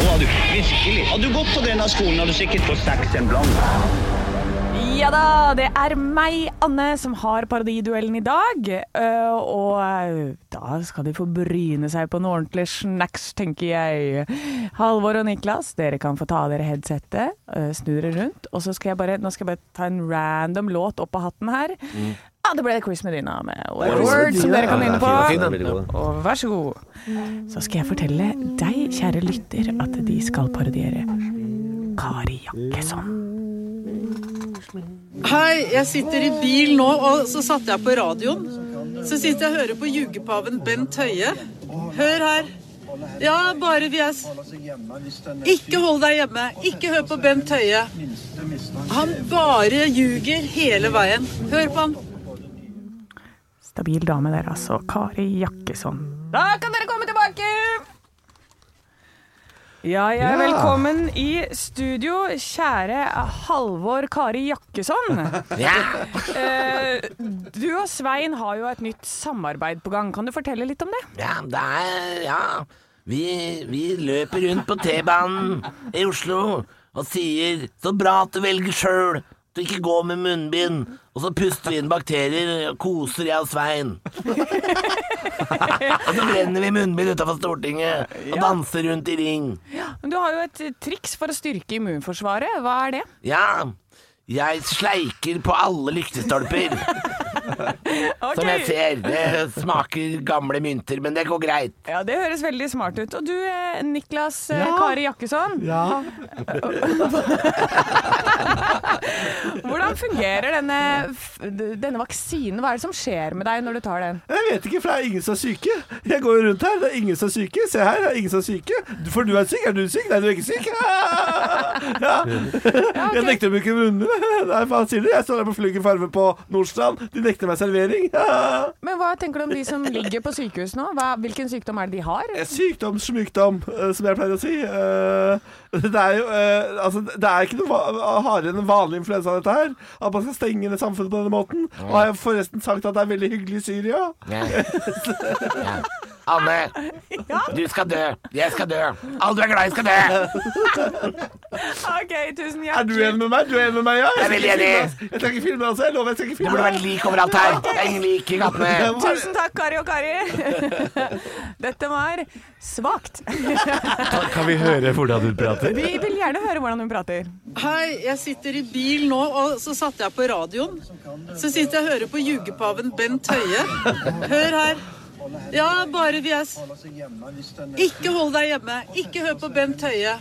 Speaker 9: Nå du virkelig. Hadde du gått på denne skolen, hadde du sikkert fått seks en blant.
Speaker 4: Ja da, det er meg, Anne, som har parodiduellen i dag. Øh, og øh, da skal de få bryne seg på noe ordentlig snacks, tenker jeg. Halvor og Niklas, dere kan få ta av dere headsettet, øh, snu dere rundt. Og så skal jeg bare, nå skal jeg bare ta en random låt opp av hatten her. Ja, det ble Quiz Medina med Word, som dere kom inn på. Og vær så god. Så skal jeg fortelle deg, kjære lytter, at de skal parodiere Kari Jakkesson.
Speaker 10: Hei, jeg sitter i bil nå, og så satte jeg på radioen. Så sitter jeg og hører på jugepaven Bent Høie. Hør her. Ja, bare vi er Ikke hold deg hjemme. Ikke hør på Bent Høie. Han bare ljuger hele veien. Hør på han.
Speaker 4: Stabil dame der, altså. Kari Jakkesson. Da kan dere komme tilbake! Ja, jeg er
Speaker 3: Ja.
Speaker 4: velkommen i studio, kjære Halvor Kari Jakkesson. Eh, du og Svein har jo et nytt samarbeid på gang. Kan du fortelle litt om det?
Speaker 11: Ja, det er Ja. Vi, vi løper rundt på T-banen i Oslo og sier 'så bra at du velger sjøl'. Du ikke gå med munnbind. Og så puster vi inn bakterier koser jeg og Svein. og så brenner vi munnbind utafor Stortinget og danser rundt i ring.
Speaker 4: Men Du har jo et triks for å styrke immunforsvaret. Hva er det?
Speaker 11: Ja, jeg sleiker på alle lyktestolper. Som jeg ser. Det smaker gamle mynter, men det går greit.
Speaker 4: Ja, Det høres veldig smart ut. Og du, eh, Niklas eh,
Speaker 3: Ja.
Speaker 4: Kari Jakkesson.
Speaker 3: Ja.
Speaker 4: Hvordan fungerer denne, denne vaksinen? Hva er det som skjer med deg når du tar den?
Speaker 3: Jeg vet ikke, for det er ingen som er syke. Jeg går jo rundt her, det er ingen som er syke. Se her, det er ingen som er syke. For du er syk. Er du syk? Nei, du er ikke syk. Ja. Jeg nekter dem ikke munnbind. Nei, hva sier du? Jeg står der på Flyggen farve på Nordstrand. De nekter meg servering.
Speaker 4: Men hva tenker du om de som ligger på sykehus nå? Hva, hvilken sykdom er det de har?
Speaker 3: Sykdom, smykdom, eh, som jeg pleier å si. Eh, Det er jo eh, Altså, det er ikke noe hardere enn en vanlig influensa, dette her. At man skal stenge ned samfunnet på denne måten. Og har jeg forresten sagt at det er veldig hyggelig i Syria?
Speaker 11: Ja. Ja. Anne, du skal dø. Jeg skal dø. Alle du er glad i, skal dø.
Speaker 4: OK, tusen
Speaker 3: Er du enig med meg? Du er enig med meg, ja?
Speaker 11: Jeg er veldig enig.
Speaker 3: Jeg trenger ikke filme, altså. Jeg lover, jeg trenger ikke
Speaker 11: Det
Speaker 3: filme.
Speaker 11: burde vært lik overalt her. Det er ingen lik i gatene.
Speaker 4: Tusen takk, Kari og Kari. Dette var svakt.
Speaker 5: Kan vi høre hvordan hun prater?
Speaker 4: Vi vil gjerne høre hvordan hun prater.
Speaker 10: Hei, jeg sitter i bil nå, og så satte jeg på radioen. Så sitter jeg og hører på jugepaven Bent Høie. Hør her. Ja, bare vi er Ikke hold deg hjemme. Ikke hør på Bent Høie.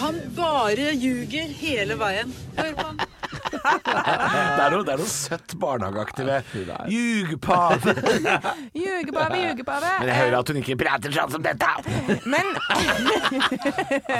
Speaker 10: Han bare ljuger hele veien. Hør på han.
Speaker 5: Det er noe, det er noe søtt barnehageaktig ved Ljugpave.
Speaker 4: Ljugepave, ljugepave.
Speaker 11: Men jeg hører at hun ikke prater sånn som dette.
Speaker 4: Men,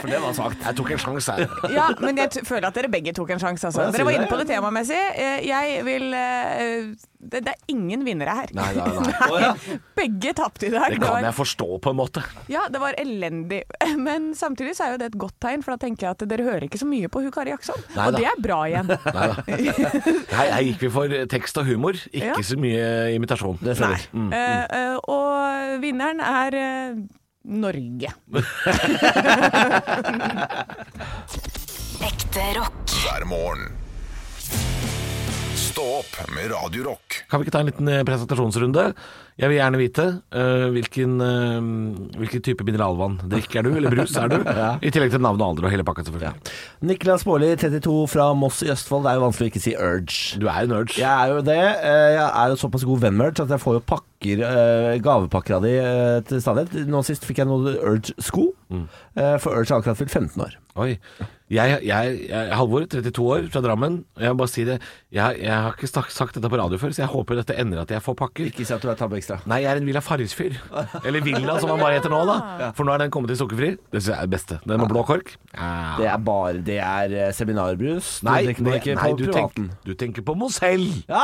Speaker 5: For det var sagt. Jeg tok en sjanse her.
Speaker 4: ja, men jeg t føler at dere begge tok en sjanse. Altså. Dere var inne på det temamessig. Eh, Jeg vil eh, det, det er ingen vinnere her.
Speaker 5: Nei, nei, nei.
Speaker 4: Begge tapte i dag.
Speaker 5: Det kan
Speaker 4: var-
Speaker 5: jeg forstå på en måte.
Speaker 4: Ja, det var elendig. Men samtidig så er jo det et godt tegn, for da tenker jeg at dere hører ikke så mye på hun Kari
Speaker 5: Jaksson.
Speaker 4: Og
Speaker 5: da.
Speaker 4: det er bra igjen.
Speaker 5: Nei da. Her, her gikk vi for tekst og humor, ikke
Speaker 4: Ja.
Speaker 5: så mye imitasjon.
Speaker 3: Det nei.
Speaker 5: Mm.
Speaker 4: Uh, uh, og vinneren er uh, Norge.
Speaker 6: Ekte rock.
Speaker 2: hver morgen. Stå opp med Radio Rock.
Speaker 5: Kan vi ikke ta en liten eh, presentasjonsrunde? Jeg vil gjerne vite uh, hvilken, uh, hvilken type mineralvann drikker du, eller brus er du? I tillegg til navn og alder og hele pakka, selvfølgelig.
Speaker 3: Niklas Baarli, 32 fra Moss i Østfold. Det er jo vanskelig å ikke si Urge.
Speaker 5: Du er en urge.
Speaker 3: Jeg er jo det. Jeg er jo såpass god venn med Urge at jeg får jo pakker, gavepakker av de til stadighet. Nå sist fikk jeg noe Urge-sko, eh, for Urge har akkurat fylt 15 år.
Speaker 5: Oi. Jeg, jeg, jeg, Halvor, 32 år, fra Drammen. Jeg må bare si det. Jeg, jeg har ikke sagt, sagt dette på radio før, så jeg håper dette ender at jeg får pakker.
Speaker 3: Ikke si at du er Tabbe Ekstra.
Speaker 5: Nei, jeg er en Villa Farris-fyr. Eller Villa, som han bare heter nå, da. For nå er den kommet i sukkerfri. Det synes jeg er det beste. Den med blå kork. Ja.
Speaker 3: Det er bare Det er eh, seminarbrus. Du
Speaker 5: Nei,
Speaker 3: man
Speaker 5: det-
Speaker 3: ikke
Speaker 5: nei
Speaker 3: på
Speaker 5: du,
Speaker 3: privaten.
Speaker 5: tenker, du tenker på Mozell.
Speaker 3: Ja,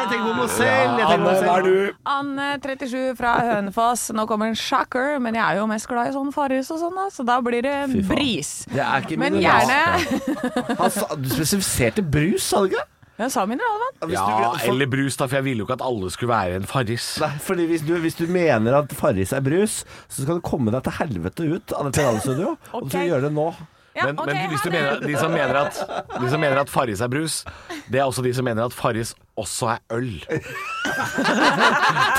Speaker 3: jeg tenker på Mosell! Jeg tenker på
Speaker 5: Anne, hva er du?
Speaker 4: Anne, 37 fra Hønefoss. Nå kommer en shocker, men jeg er jo mest glad i sånn Farris og sånn, da, så da blir det bris.
Speaker 3: Det er ikke
Speaker 4: Men
Speaker 3: mineral.
Speaker 4: Gjerne
Speaker 3: Han sa, du spesifiserte brus, sa du ikke?
Speaker 4: Jeg sa mineralvann.
Speaker 5: Ja,
Speaker 3: for,
Speaker 5: eller brus, da, for jeg ville jo ikke at alle skulle være en Farris.
Speaker 3: Nei, fordi hvis du, hvis du mener at Farris er brus, så skal du komme deg til helvete ut av dette radiostudioet. Og du skal gjøre det nå.
Speaker 4: Ja,
Speaker 5: Men,
Speaker 4: ok,
Speaker 5: men hvis du mener, de, som mener at, de som mener at Farris er brus, det er også de som mener at Farris også er øl.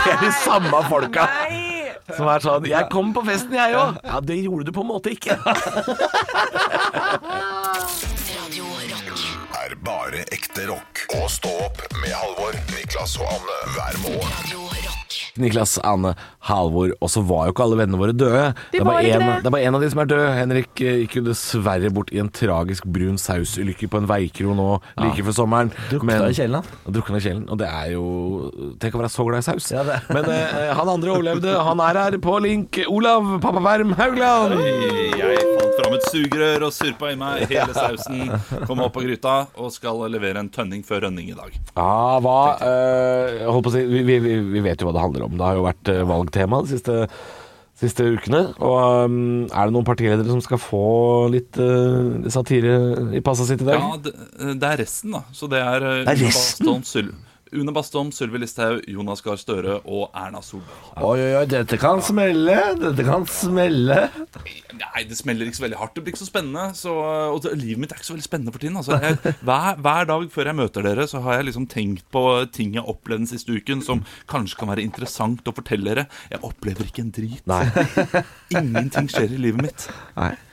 Speaker 5: Det er de samme folka
Speaker 4: Nei!
Speaker 5: Som er sånn 'Jeg kom på festen, jeg òg'. Ja, det gjorde du på en måte ikke.
Speaker 6: Radio Rock.
Speaker 2: Er bare ekte rock. Og stå opp med Halvor, Niklas og Anne hver morgen.
Speaker 5: Niklas, Anne, Halvor, og så var jo ikke alle vennene våre døde.
Speaker 4: De
Speaker 5: det, er
Speaker 4: var
Speaker 5: bare en,
Speaker 4: det.
Speaker 5: det er bare én av de som er død. Henrik eh, gikk jo dessverre bort i en tragisk brun sausulykke på en veikro nå like før sommeren.
Speaker 3: Drukna i kjelen,
Speaker 5: da drukna i kjelen. Og det er jo Tenk å være så glad i saus.
Speaker 3: Ja,
Speaker 5: Men eh, han andre overlevde. Han er her på link. Olav Pappaperm Haugland.
Speaker 12: Jeg fant fram et sugerør og surpa i meg hele sausen. Kom opp på gryta og skal levere en tønning før rønning i dag.
Speaker 5: Ja, hva eh, holdt på å si vi, vi, vi- vi vet jo hva det handler om. Det har jo vært eh, valgtema de siste, siste ukene. Og um, er det noen partiledere som skal få litt uh, satire i passet sitt i dag?
Speaker 12: Ja, det, det er resten, da. Så det er, eh,
Speaker 5: Det er resten?
Speaker 12: Syl Une Bastholm, Sylvi Listhaug, Jonas Gahr Støre og Erna Solberg.
Speaker 3: Oi, oi, oi, dette kan smelle. Dette kan smelle.
Speaker 12: Nei, det smeller ikke så veldig hardt. Det blir ikke så spennende. Så, og det, livet mitt er ikke så veldig spennende for tiden. Altså, jeg, hver, hver dag før jeg møter dere, så har jeg liksom tenkt på ting jeg har opplevd den siste uken som kanskje kan være interessant å fortelle dere. Jeg opplever ikke en drit. Ingenting skjer i livet mitt.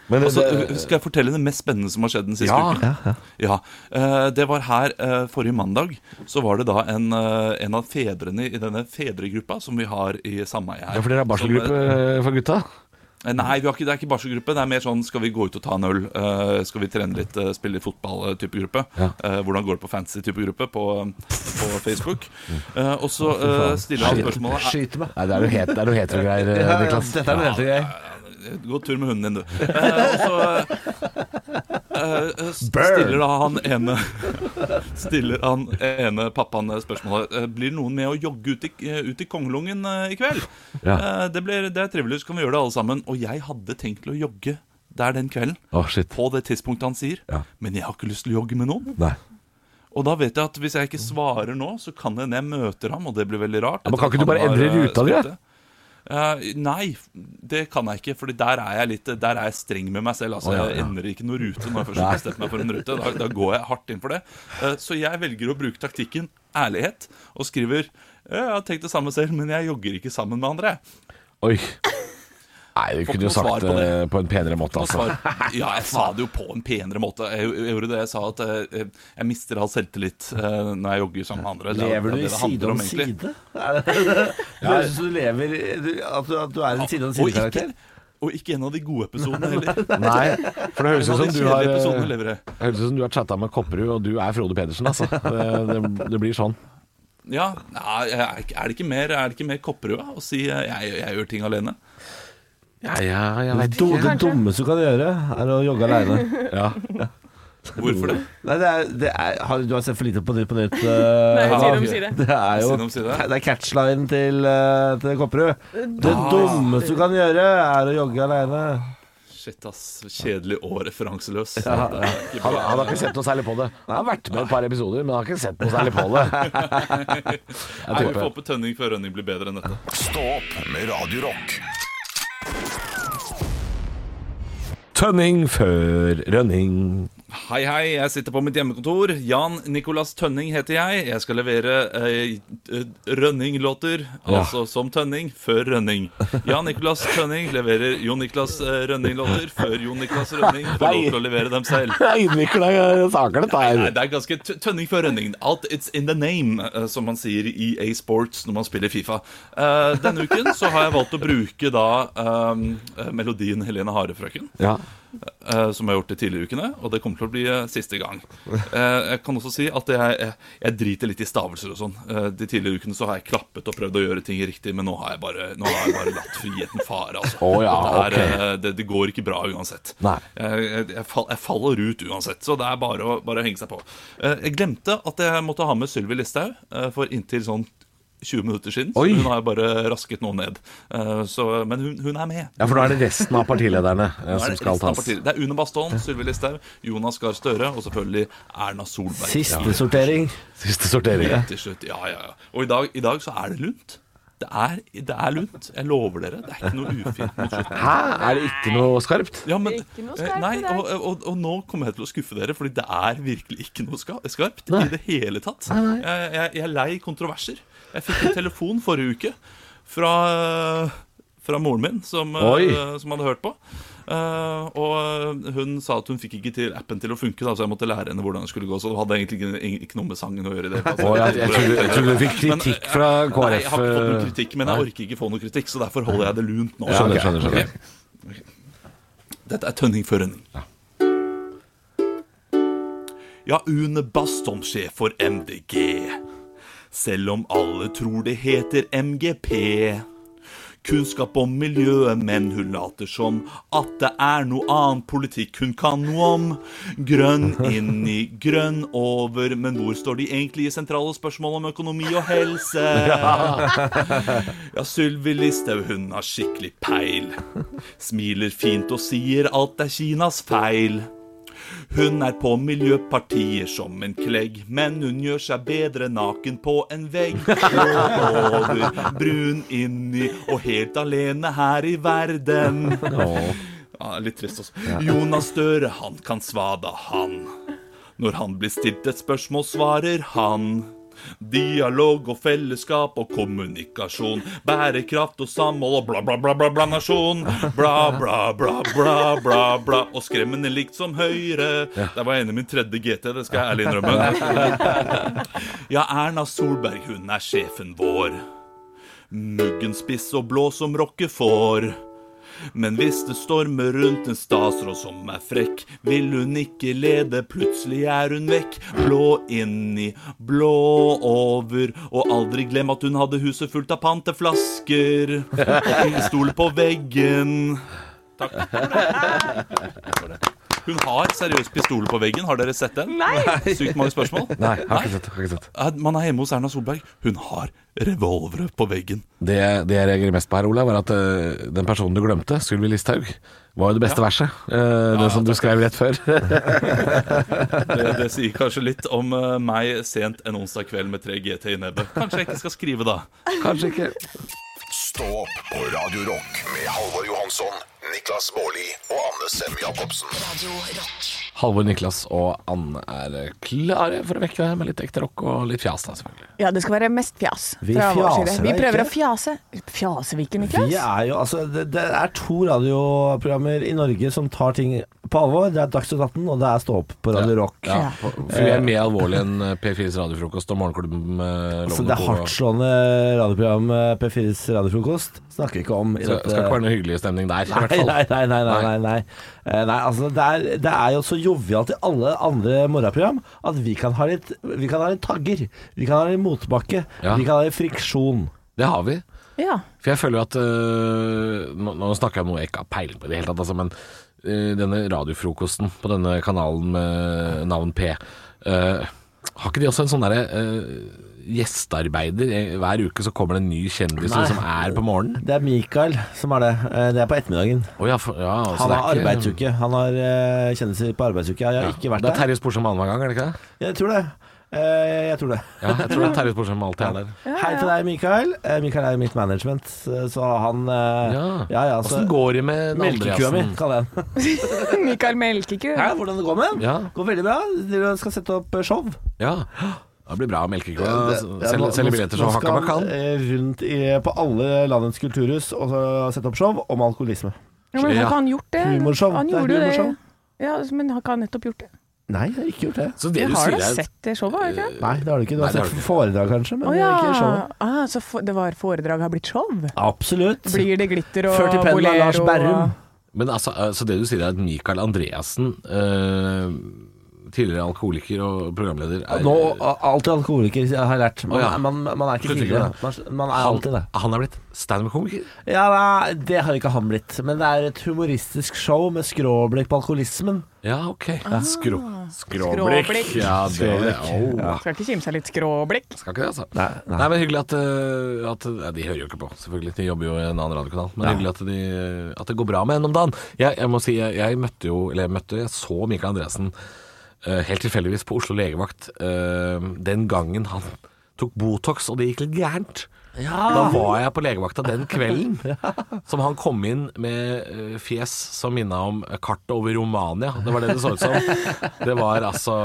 Speaker 5: Men det-
Speaker 12: altså, skal jeg fortelle det mest spennende som har skjedd den siste
Speaker 5: Ja.
Speaker 12: uken. Ja, ja Det var her eh, forrige mandag. Så var det da en, eh, en av fedrene i denne fedregruppa som vi har i sameie her.
Speaker 5: Ja, for dere har barselgruppe
Speaker 12: eh,
Speaker 5: for gutta?
Speaker 12: Eh, Nei, vi har ikke, det er ikke barselgruppe. Det er mer sånn skal vi gå ut og ta en øl? eh, skal vi trene litt, eh, spille litt fotball-type gruppe? Ja. hvordan går det på fancy-type gruppe på, på Facebook? Eh, og så eh, stiller han spørsmålet
Speaker 3: Skyter meg.
Speaker 5: Nei, det er er noe hetero-greier, eh,
Speaker 3: Ja, ja,
Speaker 5: Niklas.
Speaker 3: dette er noe hetero-greier.
Speaker 12: Gå tur med hunden din, du. Eh, og så eh, eh, stiller da han ene Stiller han ene pappaen spørsmålet Blir noen med å jogge ut i, ut i Kongelungen i kveld.
Speaker 5: Ja.
Speaker 12: Eh, det, blir, det er trivelig, så kan vi gjøre det alle sammen. Og jeg hadde tenkt til å jogge der den kvelden.
Speaker 5: Oh, shit.
Speaker 12: På det tidspunktet han sier. Men jeg har ikke lyst til å jogge med noen.
Speaker 5: Nei.
Speaker 12: Og da vet jeg at hvis jeg ikke svarer nå, så kan hende jeg møter ham, og det blir veldig rart.
Speaker 5: Ja, men kan ikke du bare endre ruta di,
Speaker 12: Eh, nei, det kan jeg ikke, Fordi der er jeg litt Der er jeg streng med meg selv. Altså,
Speaker 5: oh, ja,
Speaker 12: Jeg
Speaker 5: ja.
Speaker 12: endrer ikke noen rute når jeg først har bestemt meg for en rute. Da, da går jeg hardt inn for det. Uh, så jeg velger å bruke taktikken ærlighet og skriver «Eh, Jeg har tenkt det samme selv, men jeg jogger ikke sammen med andre.
Speaker 5: Oi. Nei, du kunne jo sagt det
Speaker 12: det.
Speaker 5: på en penere måte, altså.
Speaker 12: ja, jeg sa det jo på en penere måte. Jeg, jeg gjorde det jeg sa at jeg, jeg mister all selvtillit eh, når jeg jogger sammen med andre. Er-
Speaker 3: Lever du i side om side? Er det høres ut som du lever At du, at du er en side om side-karakter.
Speaker 12: og ikke en av de gode episodene heller.
Speaker 5: Nei, for det høres ut som du har
Speaker 12: kjedelige episodene
Speaker 5: eh,
Speaker 12: lever jeg.
Speaker 5: det høres ut som du har chatta med Kopperud, og du er Frode Pedersen, altså. Det, det, det blir sånn.
Speaker 12: Ja, er det ikke mer, er det ikke mer Kopperud å si eh, jeg, jeg gjør ting alene?
Speaker 5: Ja, ja, jeg vet ikke.
Speaker 3: det dummeste du kan gjøre, er å jogge aleine.
Speaker 5: Ja.
Speaker 12: Hvorfor det?
Speaker 3: Nei, det er, det er, har, du har sett for lite på Nytt på Nytt?
Speaker 4: Nei,
Speaker 3: Uh,
Speaker 4: side om side.
Speaker 3: Det er jo
Speaker 12: Side side.
Speaker 3: Det er catchline til, uh, til Kopperud. Det dummeste du kan gjøre, er å jogge aleine.
Speaker 12: Shit, ass. Kjedelig og referanseløs.
Speaker 3: Ja,
Speaker 5: Han, han har ikke sett noe særlig på det. Han har vært med et par episoder, men han har ikke sett noe særlig på det.
Speaker 12: Nei, vi får håpe Tønning før Rønning blir bedre enn dette.
Speaker 2: Stå opp med Radio
Speaker 5: Tønning før rønning.
Speaker 12: Hei, hei, jeg sitter på mitt hjemmekontor. Jan Nicolas Tønning heter jeg. Jeg skal levere eh, eh, Rønning-låter,
Speaker 5: Ja.
Speaker 12: altså som Tønning, før Rønning. Jan Nicolas Tønning leverer Jon Niklas eh, Rønning-låter før Jon Niklas Rønning får lov til å levere dem selv.
Speaker 5: Er innvikla saker, dette
Speaker 12: Nei, det er ganske Tønning før Rønning. Alt it's in the name, eh, som man sier i EA Sports når man spiller Fifa. Eh, denne uken så har jeg valgt å bruke da eh, melodien Helene Harefrøken.
Speaker 5: Ja.
Speaker 12: Eh, som jeg har gjort de tidligere ukene, og det kommer til å bli eh, siste gang. Eh, jeg kan også si at jeg, jeg, driter litt i stavelser og sånn. De tidligere ukene så har jeg klappet og prøvd å gjøre ting riktig, men nå har jeg bare, har jeg bare latt friheten fare. Altså.
Speaker 5: Oh, ja,
Speaker 12: det, er, okay. det, det går ikke bra uansett. Jeg, jeg, fall, jeg faller ut uansett, så det er bare å, bare å henge seg på. Jeg glemte at jeg måtte ha med Sylvi Listhaug for inntil sånn 20 minutter siden. Så hun har bare rasket noe ned. Eh, så, men hun, hun er med.
Speaker 5: ja, for da er det resten av partilederne eh, som skal tas.
Speaker 12: Det er Une Bastholm, Sylvi Listhaug, Jonas Gahr Støre og selvfølgelig Erna Solberg.
Speaker 3: Siste sortering.
Speaker 5: Siste sortering.
Speaker 12: ja. til slutt. Ja, ja, ja. Og i dag, i dag så er det lunt. Det er, det er lunt. Jeg lover dere. Det er ikke noe ufint mot slutten.
Speaker 5: Hæ? Er det ikke noe skarpt?
Speaker 12: Ja, men,
Speaker 4: Ikke noe skarpt
Speaker 12: nei, og, og, og nå kommer jeg til å skuffe dere, Fordi det er virkelig ikke noe skarpt skarpt i det hele tatt. Jeg, jeg, jeg er lei kontroverser. Jeg fikk en telefon forrige uke fra, fra moren min, som, eh, som hadde hørt på. Uh, og hun sa at hun fikk ikke til appen til å funke, da, så jeg måtte lære henne hvordan det skulle gå. Så det hadde egentlig ikke, ikke noe med sangen å gjøre. Det, altså.
Speaker 5: oh, jeg- jeg trodde- jeg tror du fikk kritikk
Speaker 12: fra
Speaker 5: fra
Speaker 12: Nei, jeg har ikke fått noen kritikk, men jeg orker ikke få noe kritikk, så derfor holder jeg det lunt nå.
Speaker 5: Skjønner, skjønner, skjønner.
Speaker 12: Okay. Dette er Tønning før Rønning. Ja, Une Bastholm, sjef for MDG. Selv om alle tror det heter MGP. kunnskap om miljøet, men hun later som at det er noe annen politikk hun kan noe om. Grønn inni, grønn over, men hvor står de egentlig i sentrale spørsmål om økonomi og helse? Ja, Sylvi Listhaug, hun har skikkelig peil. Smiler fint og sier alt er Kinas feil. Hun er på miljøpartier som en klegg, men hun gjør seg bedre naken på en vegg. Over, brun inni, og helt alene her i verden. Ja, litt trist også. Jonas Støre, han kan svada, han. Når han blir stilt et spørsmål, svarer han. Dialog og fellesskap og kommunikasjon. Bærekraft og samhold og bla, bla, bla, bla, bla nasjon. Bla, bla, bla, bla, bla, bla. Og skremmende likt som Høyre. Der var jeg inne i min tredje GT, det skal jeg ærlig innrømme. Ja, Erna Solberg, hun er sjefen vår. Muggen spiss og blå som rockefår. Men hvis det stormer rundt en statsråd som er frekk, vil hun ikke lede, plutselig er hun vekk. Blå inni, blå over, og aldri glem at hun hadde huset fullt av panteflasker. Og pistol på veggen. Takk. Hun har seriøst pistol på veggen. Har dere sett den?
Speaker 4: Nei.
Speaker 12: Sykt mange spørsmål.
Speaker 5: Nei, jeg har ikke sett. Har ikke sett.
Speaker 12: Man er hjemme hos Erna Solberg. Hun har revolvere på veggen.
Speaker 5: Det, det jeg reagerer mest på her, Olav, var at uh, den personen du glemte, Sylvi Listhaug, var jo det beste verset. Eh, det som du skrev rett før.
Speaker 12: Det, det sier kanskje litt om uh, meg sent en onsdag kveld med 3 GT i nebbet. Kanskje jeg ikke skal skrive da.
Speaker 5: Kanskje ikke.
Speaker 2: Stå opp på Radio Rock med Halvor Johansson, Niklas Baarli og Anne Sem Jacobsen.
Speaker 6: Radio Rock.
Speaker 5: Halvor, Niklas og Anne er klare for å vekke deg med litt ekte rock og litt fjas, da, selvfølgelig.
Speaker 4: Ja, det skal være mest fjas.
Speaker 3: Vi
Speaker 4: fra vår side. Vi prøver
Speaker 3: ikke.
Speaker 4: å fjase. Fjaser vi ikke, Niklas?
Speaker 3: Vi er jo, altså, det, det er to radioprogrammer i Norge som tar ting på alvor. Det er Dagsnytt 18, og det er Stå opp på Radio Rock.
Speaker 5: Ja, for, for vi er mer alvorlige enn P4s radiofrokost og Morgenklubben med
Speaker 3: Altså, det
Speaker 5: er
Speaker 3: hardtslående radioprogram eh, P4s radiofrokost snakker vi ikke om. i
Speaker 5: Så det
Speaker 3: dette-
Speaker 5: skal ikke være noe hyggelig stemning der, i
Speaker 3: Nei,
Speaker 5: hvert fall.
Speaker 3: nei, nei, nei, nei, nei, nei. Eh, altså, det, er, det er jo så jovialt i alle andre morgenprogram at vi kan ha litt, vi kan ha litt tagger. Vi kan ha litt motbakke.
Speaker 5: Ja.
Speaker 3: Vi kan ha litt friksjon.
Speaker 5: Det har vi.
Speaker 4: Ja.
Speaker 5: For jeg føler jo at øh, nå, nå snakker jeg om noe jeg ikke har peiling på i det hele tatt, altså, men øh, denne radiofrokosten på denne kanalen med navn P øh, Har ikke de også en sånn derre øh, gjestearbeider? Hver uke så kommer det en ny kjendis
Speaker 3: Nei.
Speaker 5: som er på morgenen.
Speaker 3: Det er Mikael som er det. Eh, Det er på ettermiddagen.
Speaker 5: Oh, ja, for, ja, altså,
Speaker 3: Han har
Speaker 5: ikke-
Speaker 3: arbeidsuke. Han har eh, kjendiser på arbeidsuke. Jeg har ikke vært der.
Speaker 5: Det er. Terje Sporsem annenhver gang, er det ikke det?
Speaker 3: Jeg tror det. Eh, jeg tror det.
Speaker 5: Ja, jeg tror det er Terje Sporsem alltid er der.
Speaker 3: Hei til deg, Mikael. Mikael er i mitt management, så han
Speaker 5: Ja.
Speaker 3: ja, ja, så-
Speaker 5: Åssen går det med
Speaker 3: Melkekua mi, kaller jeg den.
Speaker 4: Mikael Melkeku.
Speaker 3: Hvordan det går med den?
Speaker 5: Ja.
Speaker 3: Går veldig bra. Dere skal sette opp show.
Speaker 5: Ja. Det blir bra å
Speaker 3: Ja,
Speaker 5: Selge
Speaker 3: nå-
Speaker 5: selge billetter som hakka
Speaker 3: bakkan. eh, rundt i, på alle landets kulturhus og så sette opp show om alkoholisme.
Speaker 4: Ja, men har ikke han gjort det?
Speaker 3: Humorshow.
Speaker 4: Han
Speaker 3: Det
Speaker 4: gjorde jo det. Ja, men har ikke han nettopp gjort det?
Speaker 3: Nei, jeg har ikke gjort det.
Speaker 5: Så det du
Speaker 4: har da sett det showet, har du ikke?
Speaker 3: Nei, det har du ikke. Du har
Speaker 5: det
Speaker 3: sett foredrag, kanskje, men
Speaker 4: oh, ja.
Speaker 3: ikke showet.
Speaker 4: Ah, så for, det var foredrag har blitt show?
Speaker 3: Absolutt.
Speaker 4: Blir det glitter og
Speaker 3: Ført i pennen av Lars
Speaker 4: bolero?
Speaker 3: Berrum.
Speaker 5: Men altså, eh, så det du sier er at Mikael Andreassen, eh, tidligere alkoholiker og programleder, er
Speaker 3: Nå, alltid alkoholiker, har jeg lært. Man,
Speaker 5: Å ja.
Speaker 3: man, man er ikke
Speaker 5: Slutter ikke
Speaker 3: tidligere.
Speaker 5: med
Speaker 3: Man, man er
Speaker 5: han,
Speaker 3: alltid det.
Speaker 5: han er blitt standup-komiker?
Speaker 3: Ja, nei, Det har ikke han blitt. Men det er et humoristisk show med skråblikk på alkoholismen.
Speaker 5: Ja, ok. Skrå,
Speaker 4: Skråblikk.
Speaker 5: skråblikk. Ja, det
Speaker 3: Skråblikk.
Speaker 5: oh.
Speaker 4: Skal ikke kimse av litt skråblikk.
Speaker 5: Skal ikke det, altså.
Speaker 3: Nei, nei.
Speaker 5: Nei, men hyggelig at, eh, at ja, De hører jo ikke på, selvfølgelig. De jobber jo i en annen radiokanal. Men
Speaker 3: Ja.
Speaker 5: hyggelig at, de, at det går bra med henne om dagen. Jeg, jeg må si, jeg, jeg møtte jo Eller jeg møtte, jeg så Mikael Andreassen helt tilfeldigvis på Oslo legevakt eh, den gangen han tok Botox, og det gikk litt gærent. Da var jeg på legevakta den kvelden som han kom inn med eh, fjes som minna om kartet over Romania. Det var det det så ut som. Det var altså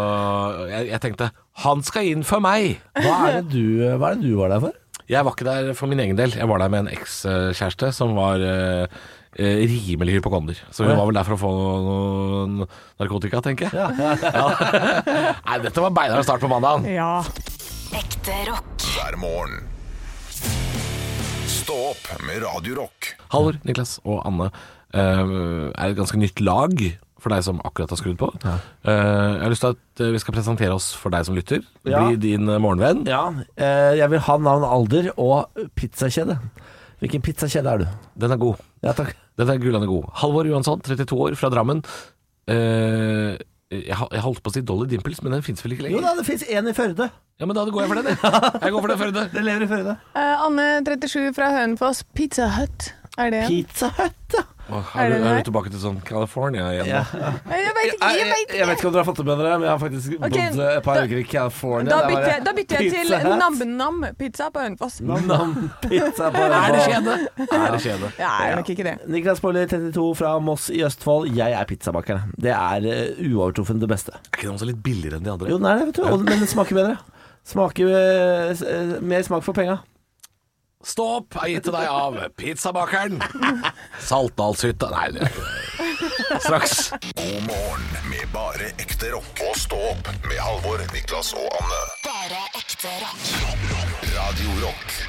Speaker 5: Jeg, jeg tenkte han skal inn for meg!
Speaker 3: Hva er, det du, hva er det du var der for?
Speaker 5: Jeg var ikke der for min egen del. Jeg var der med en ekskjæreste som var eh, rimelig hypokonder. Så hun var vel der for å få noe narkotika, tenker jeg.
Speaker 3: Ja, ja, ja.
Speaker 5: Nei, dette var beinhard start på mandagen.
Speaker 4: Ja.
Speaker 6: Ekte rock.
Speaker 2: hver morgen. Stå opp med Radio Rock.
Speaker 5: Halvor, Niklas og Anne eh, er et ganske nytt lag for deg som akkurat har skrudd på. Eh, jeg har lyst til at eh, vi skal presentere oss for deg som lytter.
Speaker 3: Ja.
Speaker 5: Bli din eh, morgenvenn.
Speaker 3: ja eh, jeg vil ha navn, alder og pizzakjede. Hvilken pizzakjede er du?
Speaker 5: Den er god.
Speaker 3: Ja, takk.
Speaker 5: Den er gullende god. Halvor Johansson, 32 år, fra Drammen. Uh, jeg, jeg holdt på å si Dolly Dimples, men den fins vel ikke lenger?
Speaker 3: Jo da, det fins én i Førde.
Speaker 5: Ja, men da går jeg for den, jeg. Jeg går for den Førde.
Speaker 3: Den lever i Førde.
Speaker 4: Uh, Anne 37 fra Hønefoss. Pizza Hut. Er det en?
Speaker 3: Pizza Hut, ja.
Speaker 5: Åh,
Speaker 4: Er
Speaker 5: er, du,
Speaker 4: den
Speaker 5: er
Speaker 4: her?
Speaker 5: du tilbake til sånn California igjen?
Speaker 3: ja.
Speaker 5: nå?
Speaker 4: Nei, Jeg vet ikke,
Speaker 3: Jeg,
Speaker 4: jeg
Speaker 3: jeg,
Speaker 4: vet
Speaker 3: jeg vet
Speaker 4: ikke.
Speaker 3: ikke om dere har fått det med dere, men jeg har faktisk
Speaker 4: Ok,
Speaker 3: bodd et par
Speaker 4: da-
Speaker 3: uker i California.
Speaker 4: Da bytter, jeg, da bytter jeg til Nam-Nam-pizza på Hønefoss.
Speaker 3: Nam-nam-pizza på
Speaker 5: Er det
Speaker 3: skjede?
Speaker 5: kjede? Er det kjede?
Speaker 4: Ja, er nok ikke det.
Speaker 3: Niklas Baarli, 32 fra Moss i Østfold. Jeg er pizzabakeren. Det er uovertruffen det beste.
Speaker 5: Er ikke den også litt billigere enn de andre?
Speaker 3: Jo, den er det, vet du. Og, men den smaker bedre. Smaker eh, s- eh, Mer smak for penga.
Speaker 5: Stå opp er gitt til deg av pizzabakeren. Saltdalshytta Nei, det er. Straks.
Speaker 2: God morgen med bare ekte rock. Og stå opp med Halvor, Niklas og Anne.
Speaker 6: Bare ekte rock. rock, rock.
Speaker 2: Radio Rock.